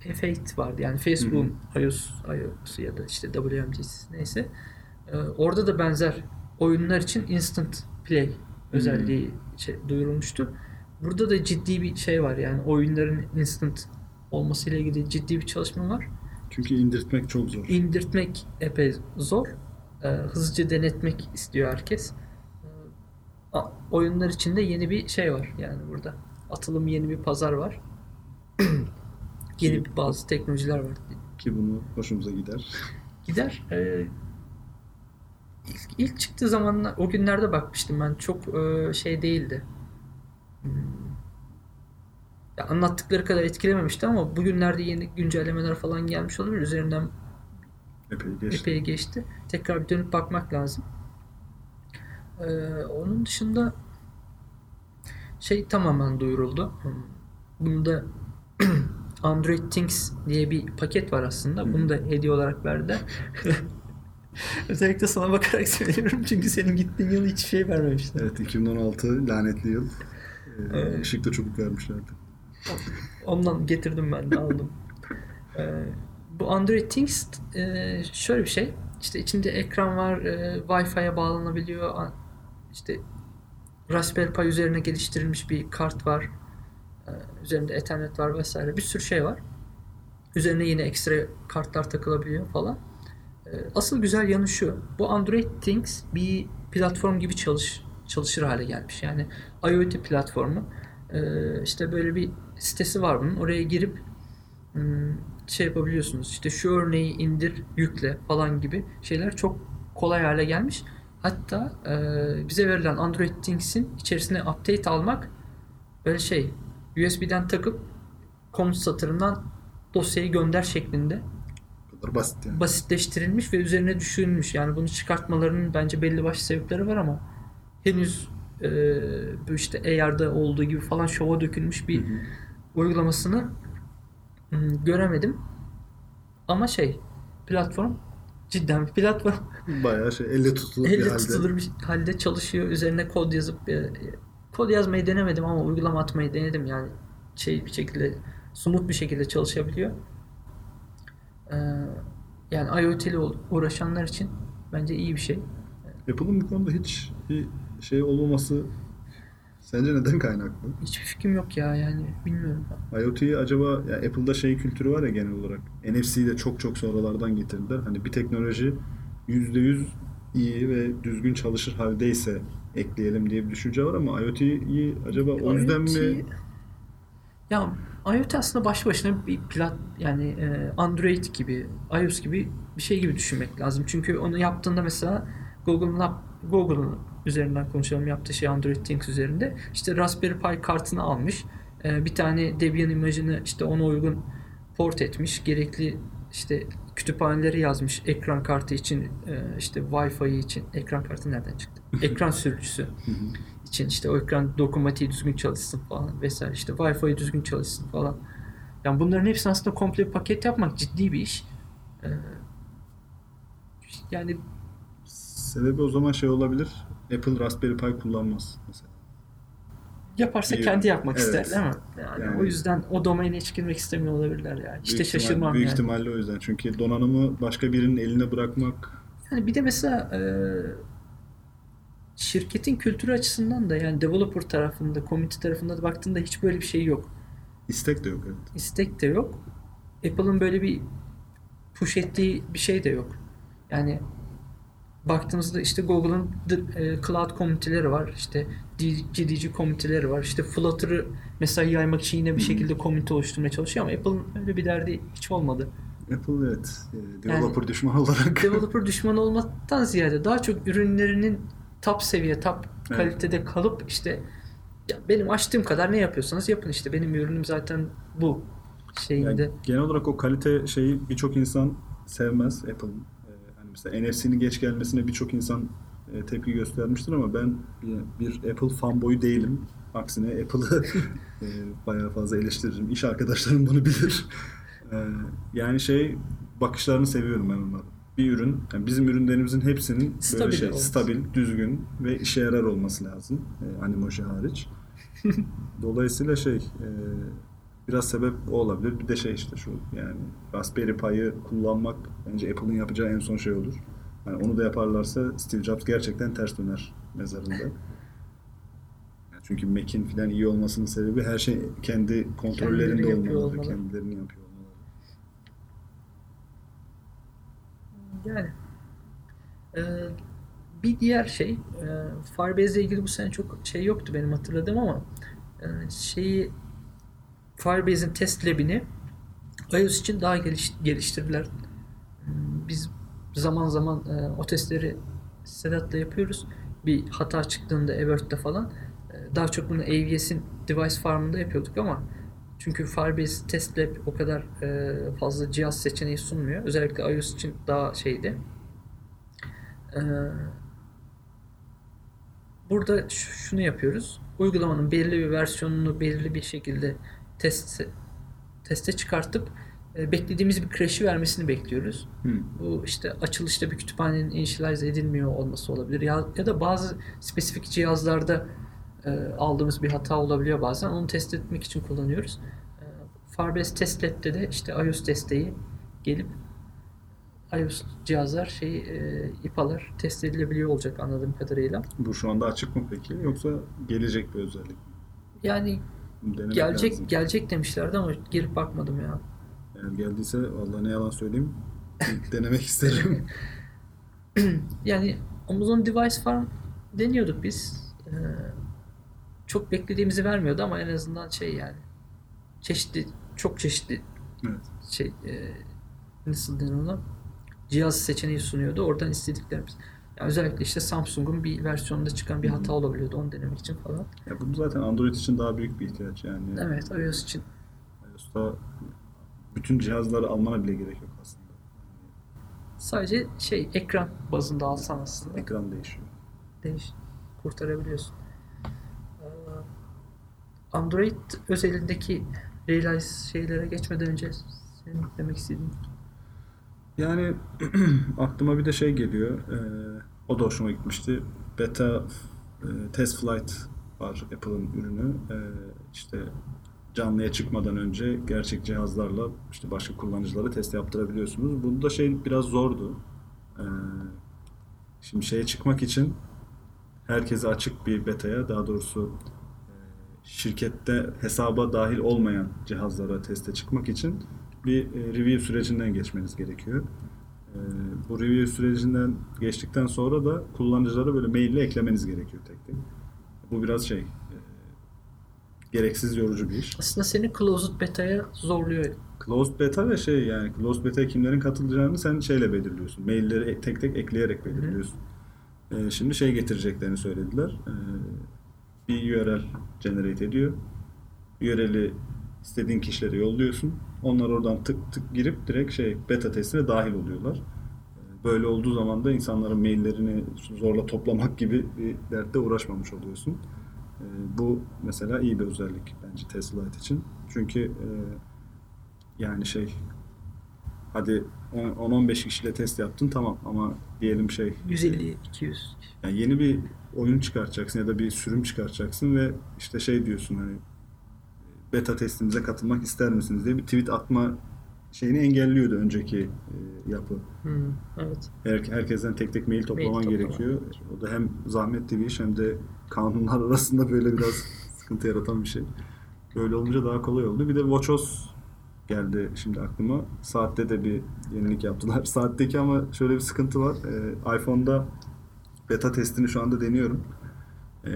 F8 vardı. Yani Facebook'un iOS, iOS'u ya da işte WMC'si neyse. Ee, orada da benzer oyunlar için Instant Play özelliği şey, duyurulmuştu. Burada da ciddi bir şey var yani oyunların instant olmasıyla ilgili ciddi bir çalışma var. Çünkü indirtmek çok zor. İndirtmek epey zor. Ee, hızlıca denetmek istiyor herkes. A- oyunlar için de yeni bir şey var yani burada. Atılım yeni bir pazar var. yeni bir bazı teknolojiler var. Ki bunu hoşumuza gider. Gider. Ee, ilk, ilk çıktığı zamanlar o günlerde bakmıştım ben çok e, şey değildi. Hmm. Ya anlattıkları kadar etkilememişti ama bugünlerde yeni güncellemeler falan gelmiş olabilir. Üzerinden Epey geçti. epey geçti. Tekrar bir dönüp bakmak lazım. Ee, onun dışında şey tamamen duyuruldu. Bunda Android Things diye bir paket var aslında. Bunu da hediye olarak verdiler. Özellikle sana bakarak söylüyorum çünkü senin gittiğin yıl hiç şey vermemişler. Evet 2016 lanetli yıl. Ee, Evet. ışıkta çubuk vermişlerdi. Ondan getirdim ben de aldım. Ee, bu Android Things e, şöyle bir şey. İşte içinde ekran var, e, Wi-Fi'ye bağlanabiliyor. İşte Raspberry Pi üzerine geliştirilmiş bir kart var. Ee, üzerinde Ethernet var vesaire. Bir sürü şey var. Üzerine yine ekstra kartlar takılabiliyor falan. Ee, asıl güzel yanı şu. Bu Android Things bir platform gibi çalış çalışır hale gelmiş. Yani IoT platformu. Ee, işte böyle bir sitesi var bunun. Oraya girip hmm, şey yapabiliyorsunuz. İşte şu örneği indir, yükle falan gibi şeyler çok kolay hale gelmiş. Hatta e, bize verilen Android Things'in içerisine update almak böyle şey USB'den takıp komut satırından dosyayı gönder şeklinde kadar basit yani. basitleştirilmiş ve üzerine düşünülmüş. Yani bunu çıkartmalarının bence belli başlı sebepleri var ama henüz e, işte AR'da olduğu gibi falan şova dökülmüş bir Hı hı. uygulamasını hmm, göremedim. Ama şey platform cidden bir platform. Bayağı şey elle tutulur bir Elle halde. tutulur bir halde çalışıyor. Üzerine kod yazıp kod yazmayı denemedim ama uygulama atmayı denedim. Yani şey bir şekilde somut bir şekilde çalışabiliyor. Ee, yani IoT ile uğraşanlar için bence iyi bir şey. Apple'ın bu konuda hiç bir şey olmaması sence neden kaynaklı? Hiçbir fikrim yok ya yani bilmiyorum. IoT'yi acaba ya Apple'da şey kültürü var ya genel olarak. NFC'yi de çok çok sonralardan getirdiler. Hani bir teknoloji %100 iyi ve düzgün çalışır haldeyse ekleyelim diye bir düşünce var ama IoT'yi acaba o yüzden mi Ya IoT aslında başlı başına bir plat yani e, Android gibi, iOS gibi bir şey gibi düşünmek lazım. Çünkü onu yaptığında mesela Google'ın yap- Google'ın üzerinden konuşalım yaptığı şey Android Things üzerinde. İşte Raspberry Pi kartını almış. e, bir tane Debian imajını işte ona uygun port etmiş. Gerekli işte kütüphaneleri yazmış ekran kartı için e, işte Wi-Fi için ekran kartı nereden çıktı? Ekran sürücüsü için işte o ekran dokunmatiği düzgün çalışsın falan vesaire işte Wi-Fi düzgün çalışsın falan. Yani bunların hepsini aslında komple bir paket yapmak ciddi bir iş. Ee, yani Sebebi o zaman şey olabilir. Apple Raspberry Pi kullanmaz mesela. yaparsa Bir- kendi yapmak evet. ister değil mi? Yani, Yani- o yüzden o domaine hiç girmek istemiyor olabilirler yani. İşte ihtimal- şaşırmam Büyük yani. ihtimalle o yüzden. Çünkü donanımı başka birinin eline bırakmak Yani bir de mesela e, şirketin kültürü açısından da yani developer tarafında, community tarafında da baktığında hiç böyle bir şey yok. İstek de yok evet. istek de yok. Apple'ın böyle bir push ettiği bir şey de yok. Yani baktığımızda işte Google'ın e, cloud komüniteleri var. İşte GDG komüniteleri var. İşte Flutter'ı mesela yaymak için yine bir şekilde komünite oluşturmaya çalışıyor ama Apple'ın öyle bir derdi hiç olmadı. Apple evet. e, developer düşmanı olarak. Developer düşmanı olmaktan ziyade daha çok ürünlerinin top seviye, top Evet. kalitede kalıp işte ya benim açtığım kadar ne yapıyorsanız yapın işte benim ürünüm zaten bu şeyinde. Yani genel olarak o kalite şeyi birçok insan sevmez Apple'ın. Mesela NFC'nin geç gelmesine birçok insan e, tepki göstermiştir ama ben bir, bir Apple fanboyu değilim. Aksine Apple'ı e, bayağı fazla eleştiririm. İş arkadaşlarım bunu bilir. Ee, yani şey bakışlarını seviyorum ben onların. Bir ürün, yani bizim ürünlerimizin hepsinin böyle Stabil şey olması. stabil, düzgün ve işe yarar olması lazım. E, Animoji hariç. Dolayısıyla şey e, biraz sebep o olabilir. Bir de şey işte şu yani Raspberry Pi'yi kullanmak bence Apple'ın yapacağı en son şey olur. Yani onu da yaparlarsa Steve Jobs gerçekten ters döner mezarında. Çünkü Mac'in falan iyi olmasının sebebi her şey kendi kontrollerinde Kendileri olmaları, olmaları. kendilerini yapıyor olmaları. Yani e, bir diğer şey e, Firebase ile ilgili bu sene çok şey yoktu benim hatırladığım ama e, şeyi Firebase'in test lab'ini iOS için daha geliş, geliştirdiler. Hmm, Biz zaman zaman e, o testleri Sedat'la yapıyoruz. Bir hata çıktığında Evert'te falan e, daha çok bunu AWS'in device farmında yapıyorduk ama çünkü Firebase Test Lab o kadar e, fazla cihaz seçeneği sunmuyor. Özellikle iOS için daha şeydi. E, burada şunu yapıyoruz. Uygulamanın belirli bir versiyonunu belirli bir şekilde test teste çıkartıp e, beklediğimiz bir crash'i vermesini bekliyoruz. Hı. Bu işte açılışta bir kütüphanenin initialize edilmiyor olması olabilir. Ya, ya da bazı spesifik cihazlarda e, aldığımız bir hata olabiliyor bazen. Onu test etmek için kullanıyoruz. E, Firebase Test Lab'de de işte iOS desteği gelip iOS cihazlar şeyi e, IPA'lar test edilebiliyor olacak anladığım kadarıyla. Bu şu anda açık mı peki yoksa gelecek bir özellik mi? Yani denemek gelecek lazım. gelecek demişlerdi ama girip bakmadım ya. Eğer geldiyse vallahi ne yalan söyleyeyim denemek isterim. Yani Amazon Device Farm deniyorduk biz. Ee, çok beklediğimizi vermiyordu ama en azından şey yani çeşitli çok çeşitli evet. şey e, nasıl denir ona cihaz seçeneği sunuyordu. Oradan istediklerimiz. Yani özellikle işte Samsung'un bir versiyonunda çıkan bir hata olabiliyordu onu denemek için falan. Ya bu zaten Android için daha büyük bir ihtiyaç yani. Evet iOS için. iOS'ta bütün cihazları almana bile gerek yok aslında. Sadece şey ekran bazında alsan aslında. Ekran değişiyor. değiş kurtarabiliyorsun. Ee, Android özelindeki Realize şeylere geçmeden önce senin demek istediğin Yani aklıma bir de şey geliyor. e, o da hoşuma gitmişti. Beta e, Test Flight var Apple'ın ürünü. E, işte canlıya çıkmadan önce gerçek cihazlarla işte başka kullanıcılara test yaptırabiliyorsunuz. Bunda şey biraz zordu. E, şimdi şeye çıkmak için herkese açık bir beta'ya daha doğrusu e, şirkette hesaba dahil olmayan cihazlara teste çıkmak için bir e, review sürecinden geçmeniz gerekiyor. E, bu review sürecinden geçtikten sonra da kullanıcılara böyle maille eklemeniz gerekiyor tek tek. Bu biraz şey e, gereksiz yorucu bir iş. aslında seni closed beta'ya zorluyor. Closed beta ve şey yani closed beta'ya kimlerin katılacağını sen şeyle belirliyorsun. Mailleri tek tek ekleyerek belirliyorsun. Ee, şimdi şey getireceklerini söylediler. Ee, bir URL generate ediyor. URL'i istediğin kişilere yolluyorsun. Onlar oradan tık tık girip direkt şey beta testine dahil oluyorlar. Böyle olduğu zaman da insanların maillerini zorla toplamak gibi bir dertte uğraşmamış oluyorsun. Ee, Bu mesela iyi bir özellik bence Tesla Lite için. Çünkü e, yani şey hadi 10-15 kişiyle test yaptın tamam ama diyelim şey 150 200 yani yeni bir oyun çıkartacaksın ya da bir sürüm çıkartacaksın ve işte şey diyorsun hani beta testimize katılmak ister misiniz diye bir tweet atma şeyini engelliyordu önceki e, yapı. Hmm, evet. Her, herkesten tek tek mail toplaman toplaman. gerekiyor. O da hem zahmetli bir iş hem de kanunlar arasında böyle biraz sıkıntı yaratan bir şey. Böyle olunca daha kolay oldu. Bir de WatchOS geldi şimdi aklıma. Saatte de bir yenilik yaptılar. Saatteki ama şöyle bir sıkıntı var. Ee, iPhone'da beta testini şu anda deniyorum. Ee,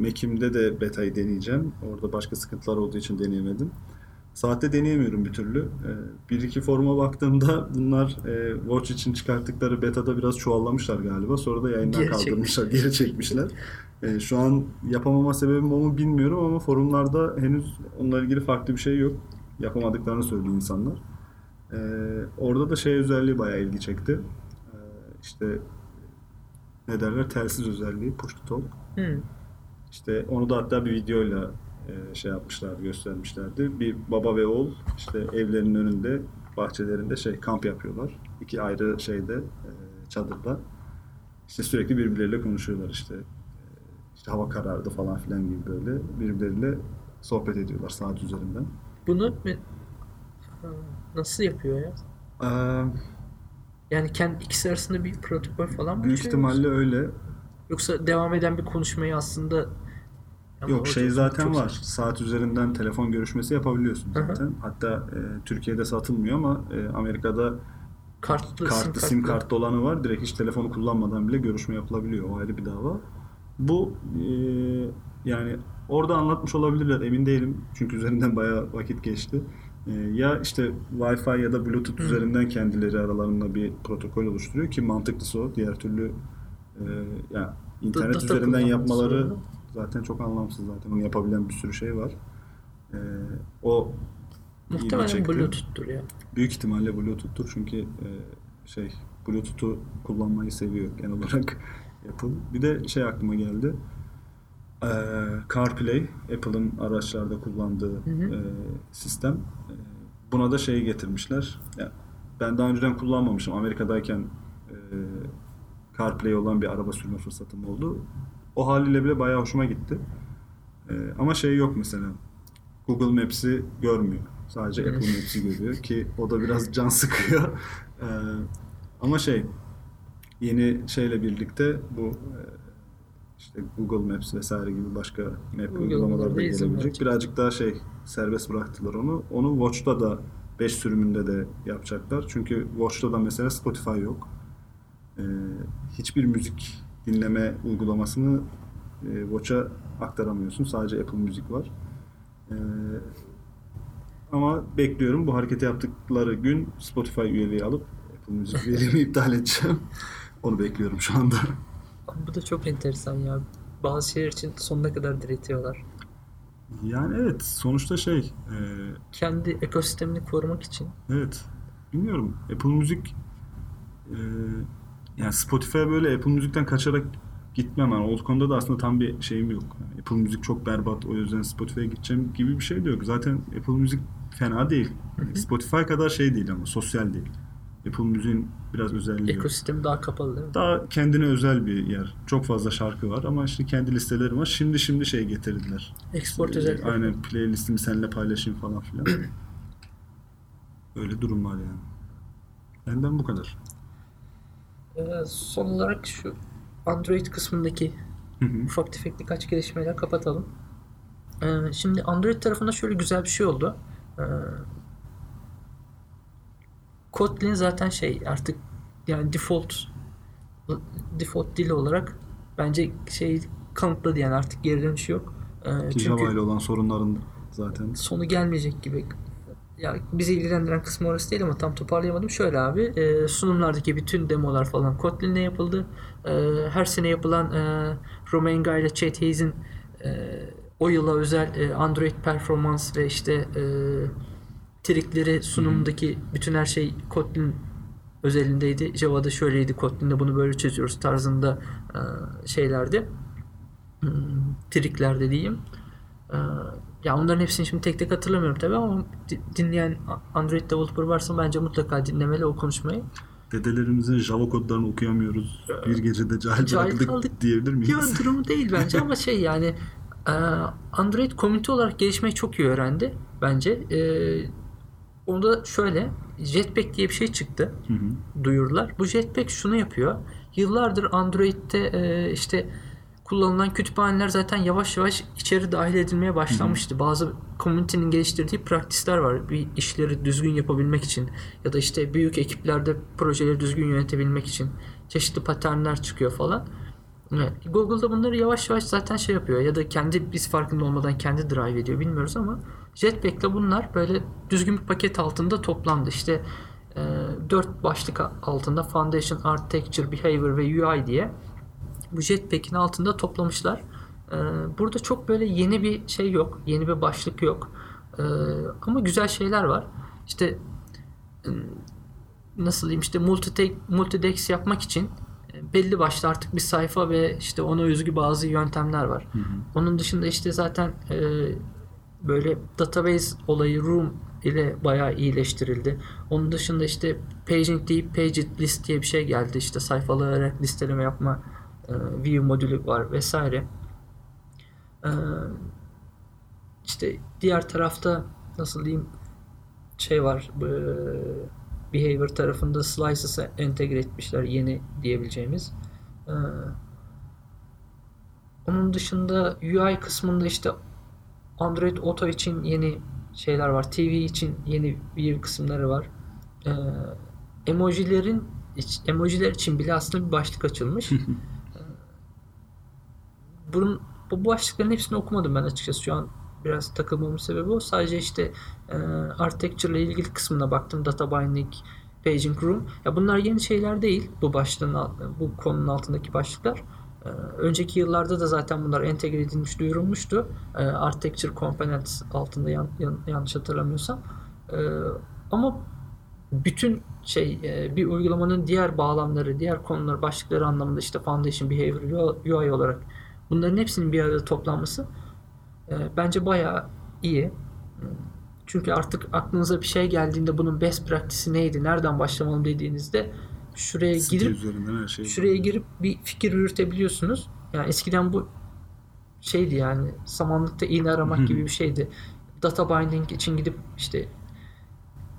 Mac'imde de beta'yı deneyeceğim. Orada başka sıkıntılar olduğu için deneyemedim. Saatte deneyemiyorum bir türlü. Ee, bir iki foruma baktığımda bunlar e, Watch için çıkarttıkları beta'da biraz çuvallamışlar galiba. Sonra da yayından Geri kaldırmışlar, geri çekmişler. Ee, şu an yapamama sebebim o mu bilmiyorum ama forumlarda henüz onunla ilgili farklı bir şey yok. Yapamadıklarını söylüyor insanlar. Ee, orada da şey özelliği bayağı ilgi çekti. İşte ne derler telsiz özelliği push to talk. Hı. İşte onu da hatta bir videoyla e, şey yapmışlar, göstermişlerdi. Bir baba ve oğul işte evlerinin önünde, bahçelerinde şey kamp yapıyorlar. İki ayrı şeyde e, çadırda. İşte sürekli birbirleriyle konuşuyorlar işte. E, işte hava karardı falan filan gibi böyle birbirleriyle sohbet ediyorlar saat üzerinden. Bunu nasıl yapıyor ya? Ee, Yani kendi ikisi arasında bir protokol falan mı büyük ihtimalle yoksa? öyle. Yoksa devam eden bir konuşmayı aslında Ama Yok şey zaten var. saçma. Saat üzerinden telefon görüşmesi yapabiliyorsun Hı hı. zaten. Hatta e, Türkiye'de satılmıyor ama e, Amerika'da Kartlı, kartlı sim kartlı olanı var. Direkt hiç telefonu kullanmadan bile görüşme yapılabiliyor. O ayrı bir dava. Bu e, yani orada anlatmış olabilirler emin değilim. Çünkü üzerinden bayağı vakit geçti. E, ya işte Wi-Fi ya da Bluetooth Hı. üzerinden kendileri aralarında bir protokol oluşturuyor ki mantıklısı o. Diğer türlü e, ya internet üzerinden yapmaları sorunu. zaten çok anlamsız zaten. Onu yapabilen bir sürü şey var. E, o Muhtemelen. Bluetooth'tur ya. Büyük ihtimalle Bluetooth'tur çünkü e, şey Bluetooth'u kullanmayı seviyor genel olarak Apple. Bir de şey aklıma geldi. E, CarPlay, Apple'ın araçlarda kullandığı Hı hı. e, sistem. E, buna da şey getirmişler. Ya, ben daha önceden kullanmamışım. Amerika'dayken e, CarPlay olan bir araba sürme fırsatım oldu. O haliyle bile bayağı hoşuma gitti. E, ama şey yok mesela. Google Maps'i görmüyor. Sadece Apple Maps'i görüyor ki o da biraz can sıkıyor. Ee, ama şey yeni şeyle birlikte bu e, işte Google Maps vesaire gibi başka map uygulamalar da gelebilecek. Birazcık daha şey serbest bıraktılar onu. Onu Watch'ta da 5 sürümünde de yapacaklar. Çünkü Watch'ta da mesela Spotify yok. Ee, hiçbir müzik dinleme uygulamasını e, Watch'a aktaramıyorsun. Sadece Apple Müzik var. Ee, ama bekliyorum bu hareketi yaptıkları gün Spotify üyeliği alıp Apple Müzik üyeliğimi iptal edeceğim. Onu bekliyorum şu anda. Bu da çok enteresan ya. Bazı şeyler için sonuna kadar diretiyorlar. Yani evet sonuçta şey e, Kendi ekosistemini korumak için. evet bilmiyorum Apple Müzik e, yani Spotify'a böyle Apple Müzik'ten kaçarak gitmem. Yani o konuda da aslında tam bir şeyim yok. Yani Apple Müzik çok berbat o yüzden Spotify'a gideceğim gibi bir şey de yok. Zaten Apple Müzik fena değil. Yani Spotify kadar şey değil ama sosyal değil. Apple Müzik'in biraz özelliği yok. Ekosistemi daha kapalı değil mi? Daha kendine özel bir yer. Çok fazla şarkı var ama işte kendi listeleri var. Şimdi şimdi şey getirdiler. Export Ee, özellikleri. Aynen playlistimi seninle paylaşayım falan filan. Öyle durum var yani. Benden bu kadar. Ee, son olarak şu Android kısmındaki Hı hı. ufak tefek birkaç gelişmeyle kapatalım. Ee, şimdi Android tarafında şöyle güzel bir şey oldu. Ee, Kotlin zaten şey artık yani default default dil olarak bence şey kanıtladı yani artık geri dönüşü yok. Ee, Ki Java çünkü ile olan sorunların zaten. sonu gelmeyecek gibi. Ya bizi ilgilendiren kısmı orası değil ama tam toparlayamadım. Şöyle abi e, sunumlardaki bütün demolar falan Kotlin'le yapıldı. E, her sene yapılan e, Romain Guy ile Chet Hayes'in e, o yıla özel e, Android performans ve işte e, trikleri sunumundaki bütün her şey Kotlin özelindeydi. Java'da şöyleydi, Kotlin'de bunu böyle çözüyoruz tarzında e, şeylerdi. Hmm, trikler dediğim. Ee, ya onların hepsini şimdi tek tek hatırlamıyorum tabii ama di- dinleyen Android developer varsa bence mutlaka dinlemeli o konuşmayı. Dedelerimizin Java kodlarını okuyamıyoruz. Bir gecede cahil Cahil bırakıldık kaldık. diyebilir miyiz? Ya durumu değil bence ama şey yani e, Android komünite olarak gelişmeyi çok iyi öğrendi bence. E, onda şöyle Jetpack diye bir şey çıktı. Hı hı. duyurdular. Bu Jetpack şunu yapıyor. Yıllardır Android'de e, işte kullanılan kütüphaneler zaten yavaş yavaş içeri dahil edilmeye başlanmıştı. Bazı community'nin geliştirdiği praktisler var. Bir işleri düzgün yapabilmek için ya da işte büyük ekiplerde projeleri düzgün yönetebilmek için çeşitli paternler çıkıyor falan. Evet, Google'da bunları yavaş yavaş zaten şey yapıyor ya da kendi biz farkında olmadan kendi drive ediyor bilmiyoruz ama Jetpack'le bunlar böyle düzgün bir paket altında toplandı. İşte e, dört başlık altında Foundation, Architecture, Behavior ve UI diye bu Jetpack'in altında toplamışlar. E, burada çok böyle yeni bir şey yok. Yeni bir başlık yok. E, ama güzel şeyler var. İşte nasıl diyeyim işte multi multidex yapmak için e, belli başlı artık bir sayfa ve işte ona özgü bazı yöntemler var. Hı hı. Onun dışında işte zaten e, böyle database olayı room ile bayağı iyileştirildi. Onun dışında işte paging deyip paged list diye bir şey geldi. İşte sayfaları listeleme yapma view modülü var vesaire. E, işte diğer tarafta nasıl diyeyim şey var e, behavior tarafında slices'ı entegre etmişler yeni diyebileceğimiz. E, onun dışında UI kısmında işte Android Auto için yeni şeyler var. TV için yeni bir kısımları var. Emojilerin emojiler için bile aslında bir başlık açılmış. Bunun bu başlıkların hepsini okumadım ben açıkçası. Şu an biraz takılmamın sebebi o. Sadece işte e, architecture ile ilgili kısmına baktım. Data binding, paging room. Ya bunlar yeni şeyler değil. Bu başlığın bu konunun altındaki başlıklar. Ee, önceki yıllarda da zaten bunlar entegre edilmiş, duyurulmuştu. Ee, Architecture Components altında yan, yan, yanlış hatırlamıyorsam. Ee, ama bütün şey e, bir uygulamanın diğer bağlamları, diğer konular, başlıkları anlamında işte Foundation, Behavior, UI olarak bunların hepsinin bir arada toplanması e, bence bayağı iyi. Çünkü artık aklınıza bir şey geldiğinde bunun best practice'i neydi, nereden başlamalım dediğinizde şuraya Site girip şey. şuraya girip bir fikir yürütebiliyorsunuz. Yani eskiden bu şeydi yani samanlıkta iğne aramak gibi bir şeydi. Data binding için gidip işte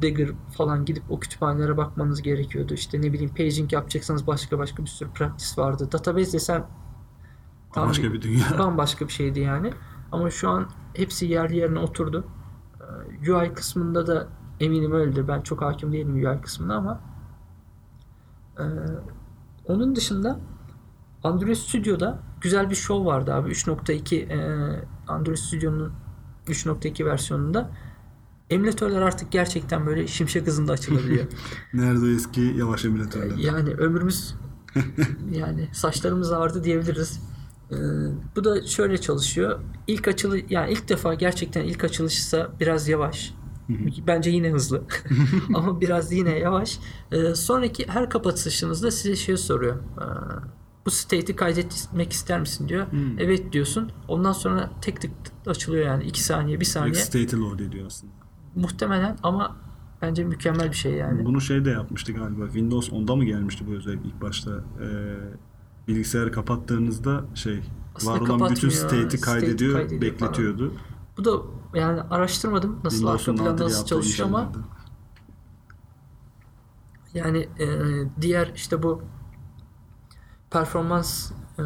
Dagger falan gidip o kütüphanelere bakmanız gerekiyordu. İşte ne bileyim paging yapacaksanız başka başka bir sürü practice vardı. Database desen tam Başka bir dünya. bambaşka bir şeydi yani. Ama şu an hepsi yerli yerine oturdu. Ee, UI kısmında da eminim öyledir. Ben çok hakim değilim UI kısmına ama ee, onun dışında Android Studio'da güzel bir show vardı abi. 3.2 e, Android Studio'nun 3.2 versiyonunda emülatörler artık gerçekten böyle şimşek hızında açılabiliyor. Nerede o eski yavaş emülatörler? yani ömrümüz yani saçlarımız ağrıdı diyebiliriz. Ee, bu da şöyle çalışıyor. İlk açılı yani ilk defa gerçekten ilk açılışsa biraz yavaş. Bence yine hızlı. Ama biraz yine yavaş. Ee, sonraki her kapatışınızda size şey soruyor. Ee, bu state'i kaydetmek ister misin diyor. Hmm. Evet diyorsun. Ondan sonra tek tık açılıyor yani. 2 saniye, 1 saniye. Direkt state'i load ediyor aslında. Muhtemelen ama bence mükemmel bir şey yani. Bunu şey de yapmıştı galiba. Windows 10'da mı gelmişti bu özellik ilk başta? Ee, bilgisayarı kapattığınızda şey Aslında var olan bütün state'i kaydediyor, kaydediyor bekletiyordu. Bu da yani araştırmadım nasıl Windows'un arka nadir nasıl çalışıyor ama şeylerdi. Yani e, diğer işte bu performans e,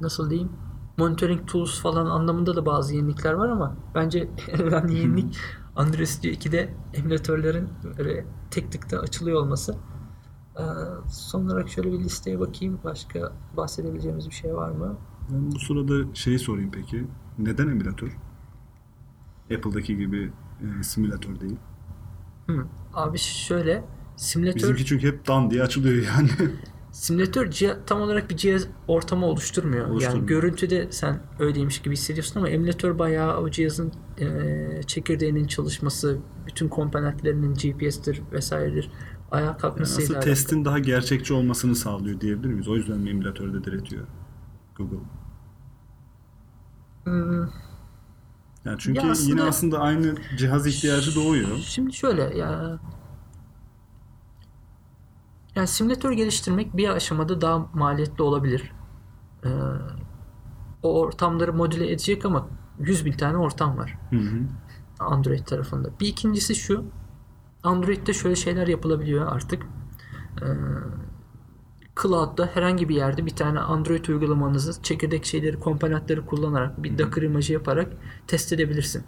nasıl diyeyim monitoring tools falan anlamında da bazı yenilikler var ama bence en önemli yenilik Android Studio 2'de emülatörlerin böyle tek tıkta açılıyor olması. E, son olarak şöyle bir listeye bakayım. Başka bahsedebileceğimiz bir şey var mı? Ben bu sırada şeyi sorayım peki. Neden emülatör? Apple'daki gibi e, simülatör değil. Hı. Abi şöyle simülatör Bizimki çünkü hep dan diye açılıyor yani. Simülatör ciha- tam olarak bir cihaz ortamı oluşturmuyor. Yani Oluşturmuyor. görüntüde sen öyleymiş gibi hissediyorsun ama emülatör bayağı o cihazın e, çekirdeğinin çalışması, bütün komponentlerinin GPS'tir vesairedir ayağa Yani kalkmasıyla aslında alakalı. testin daha gerçekçi olmasını sağlıyor diyebilir miyiz? O yüzden mi emülatörde diretiyor Google? Hmm, Yani çünkü Ya aslında- yine aslında aynı cihaz ihtiyacı doğuyor. Şimdi şöyle ya yani simülatör geliştirmek bir aşamada daha maliyetli olabilir. Ee, o ortamları modüle edecek ama 100 bin tane ortam var. Hı hı. Android tarafında. Bir ikincisi şu. Android'de şöyle şeyler yapılabiliyor artık. Ee, cloud'da herhangi bir yerde bir tane Android uygulamanızı çekirdek şeyleri, komponentleri kullanarak bir Docker imajı yaparak test edebilirsin.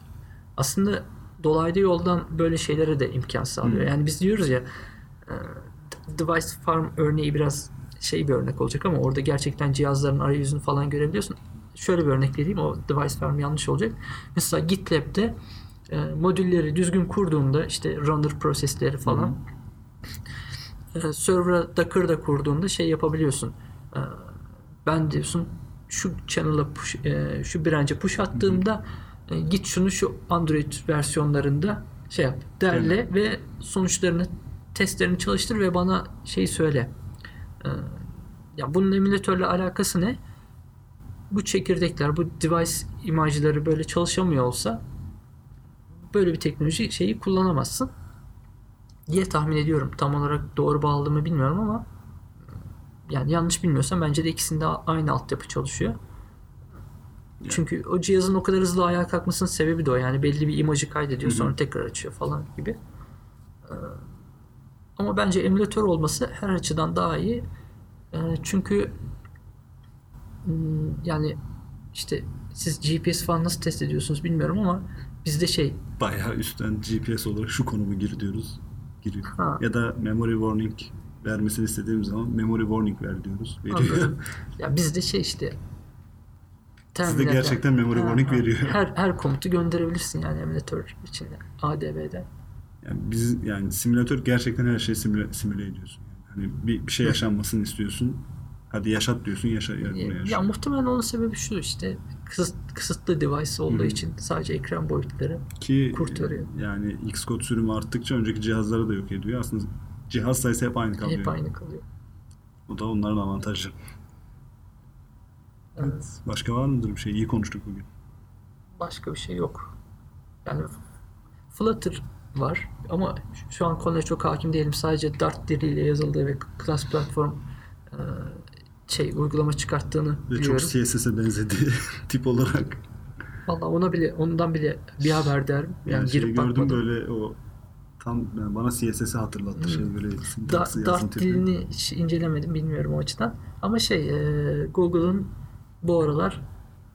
Aslında dolaylı yoldan böyle şeylere de imkan sağlıyor. Yani biz diyoruz ya e, device farm örneği biraz şey bir örnek olacak ama orada gerçekten cihazların arayüzünü falan görebiliyorsun. Şöyle bir örnek vereyim o device farm yanlış olacak. Mesela GitLab'de e, modülleri düzgün kurduğunda işte runner prosesleri falan e, server'a Docker'da kurduğunda şey yapabiliyorsun. E, ben diyorsun şu channel'a push, e, şu branch'e push attığımda e, git şunu şu Android versiyonlarında şey yap. Derle ve sonuçlarını testlerini çalıştır ve bana şey söyle. E, ya bunun emülatörle alakası ne? Bu çekirdekler, bu device imajları böyle çalışamıyor olsa böyle bir teknoloji şeyi kullanamazsın diye tahmin ediyorum. Tam olarak doğru bağladı mı bilmiyorum ama yani yanlış bilmiyorsam bence de ikisinde aynı altyapı çalışıyor. Çünkü o cihazın o kadar hızlı ayağa kalkmasının sebebi de o. Yani belli bir imajı kaydediyor sonra tekrar açıyor falan gibi. Ee, Ama bence emülatör olması her açıdan daha iyi. Ee, Çünkü hmm, yani işte siz GPS falan nasıl test ediyorsunuz bilmiyorum ama bizde şey Bayağı üstten GPS olarak şu konumu gir diyoruz. Giriyor. Ha. Ya da memory warning vermesini istediğimiz zaman memory warning ver diyoruz. Veriyor. Anladım. ya bizde şey işte Sizde gerçekten memory Ha, warning ha. veriyor. Her her komutu gönderebilirsin yani emülatör içinde. ADB'den. Yani biz yani simülatör gerçekten her şeyi simüle, simüle ediyorsun. Hani bir, bir şey yaşanmasını istiyorsun. Hadi yaşat diyorsun, yaşa, ya, Ya, muhtemelen onun sebebi şu işte kısıt, kısıtlı device olduğu Hı için sadece ekran boyutları. Ki kurtarıyor. yani Xcode sürümü arttıkça önceki cihazları da yok ediyor. Aslında cihaz sayısı hep aynı kalıyor. Hep aynı kalıyor. O da onların avantajı. Evet. Başka var mıdır bir şey? İyi konuştuk bugün. Başka bir şey yok. Yani Flutter var ama şu an konuya çok hakim değilim. Sadece Dart diliyle yazıldığı ve Class Platform e, şey uygulama çıkarttığını Ve biliyorum. çok CSS'e benzediği tip olarak. Vallahi ona bile ondan bile bir haber derim. Yani, Yani, şey girip gördüm bakmadım. böyle o tam yani bana CSS'i hatırlattı şey böyle Da, Dart dilini hiç incelemedim bilmiyorum o açıdan. Ama şey e, Google'ın bu aralar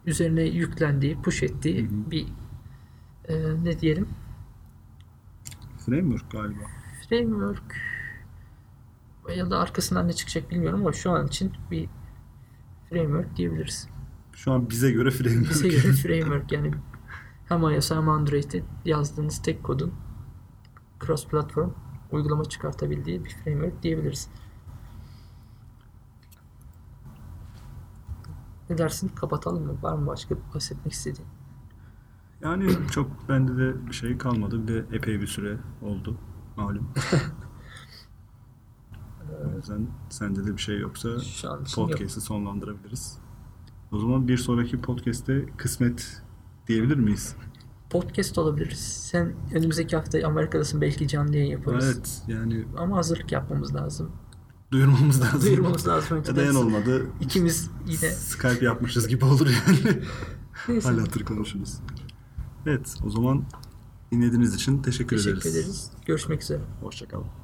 üzerine yüklendiği, push ettiği Hı hı. bir e, ne diyelim Framework galiba. framework ya da arkasından ne çıkacak bilmiyorum ama şu an için bir framework diyebiliriz. Şu an bize göre framework. Bize göre framework yani hem iOS hem Android'de yazdığınız tek kodun cross platform uygulama çıkartabildiği bir framework diyebiliriz. Ne dersin? Kapatalım mı? Var mı başka bahsetmek istediğin? Yani çok bende de bir şey kalmadı. Bir de epey bir süre oldu. Malum. o yüzden sende de bir şey yoksa için yok. podcast'i sonlandırabiliriz. O zaman bir sonraki podcast'te kısmet diyebilir miyiz? Podcast olabiliriz. Sen önümüzdeki hafta Amerika'dasın belki canlı yayın yaparız. Evet yani Ama hazırlık yapmamız lazım. duyurmamız lazım. Duyurmamız lazım önceden. olmadı İkimiz yine Skype yapmışız gibi olur yani. Neyse. Hala hatır konuşuruz. Evet o zaman dinlediğiniz için teşekkür, teşekkür ederiz. ederiz. Görüşmek üzere. Hoşçakalın.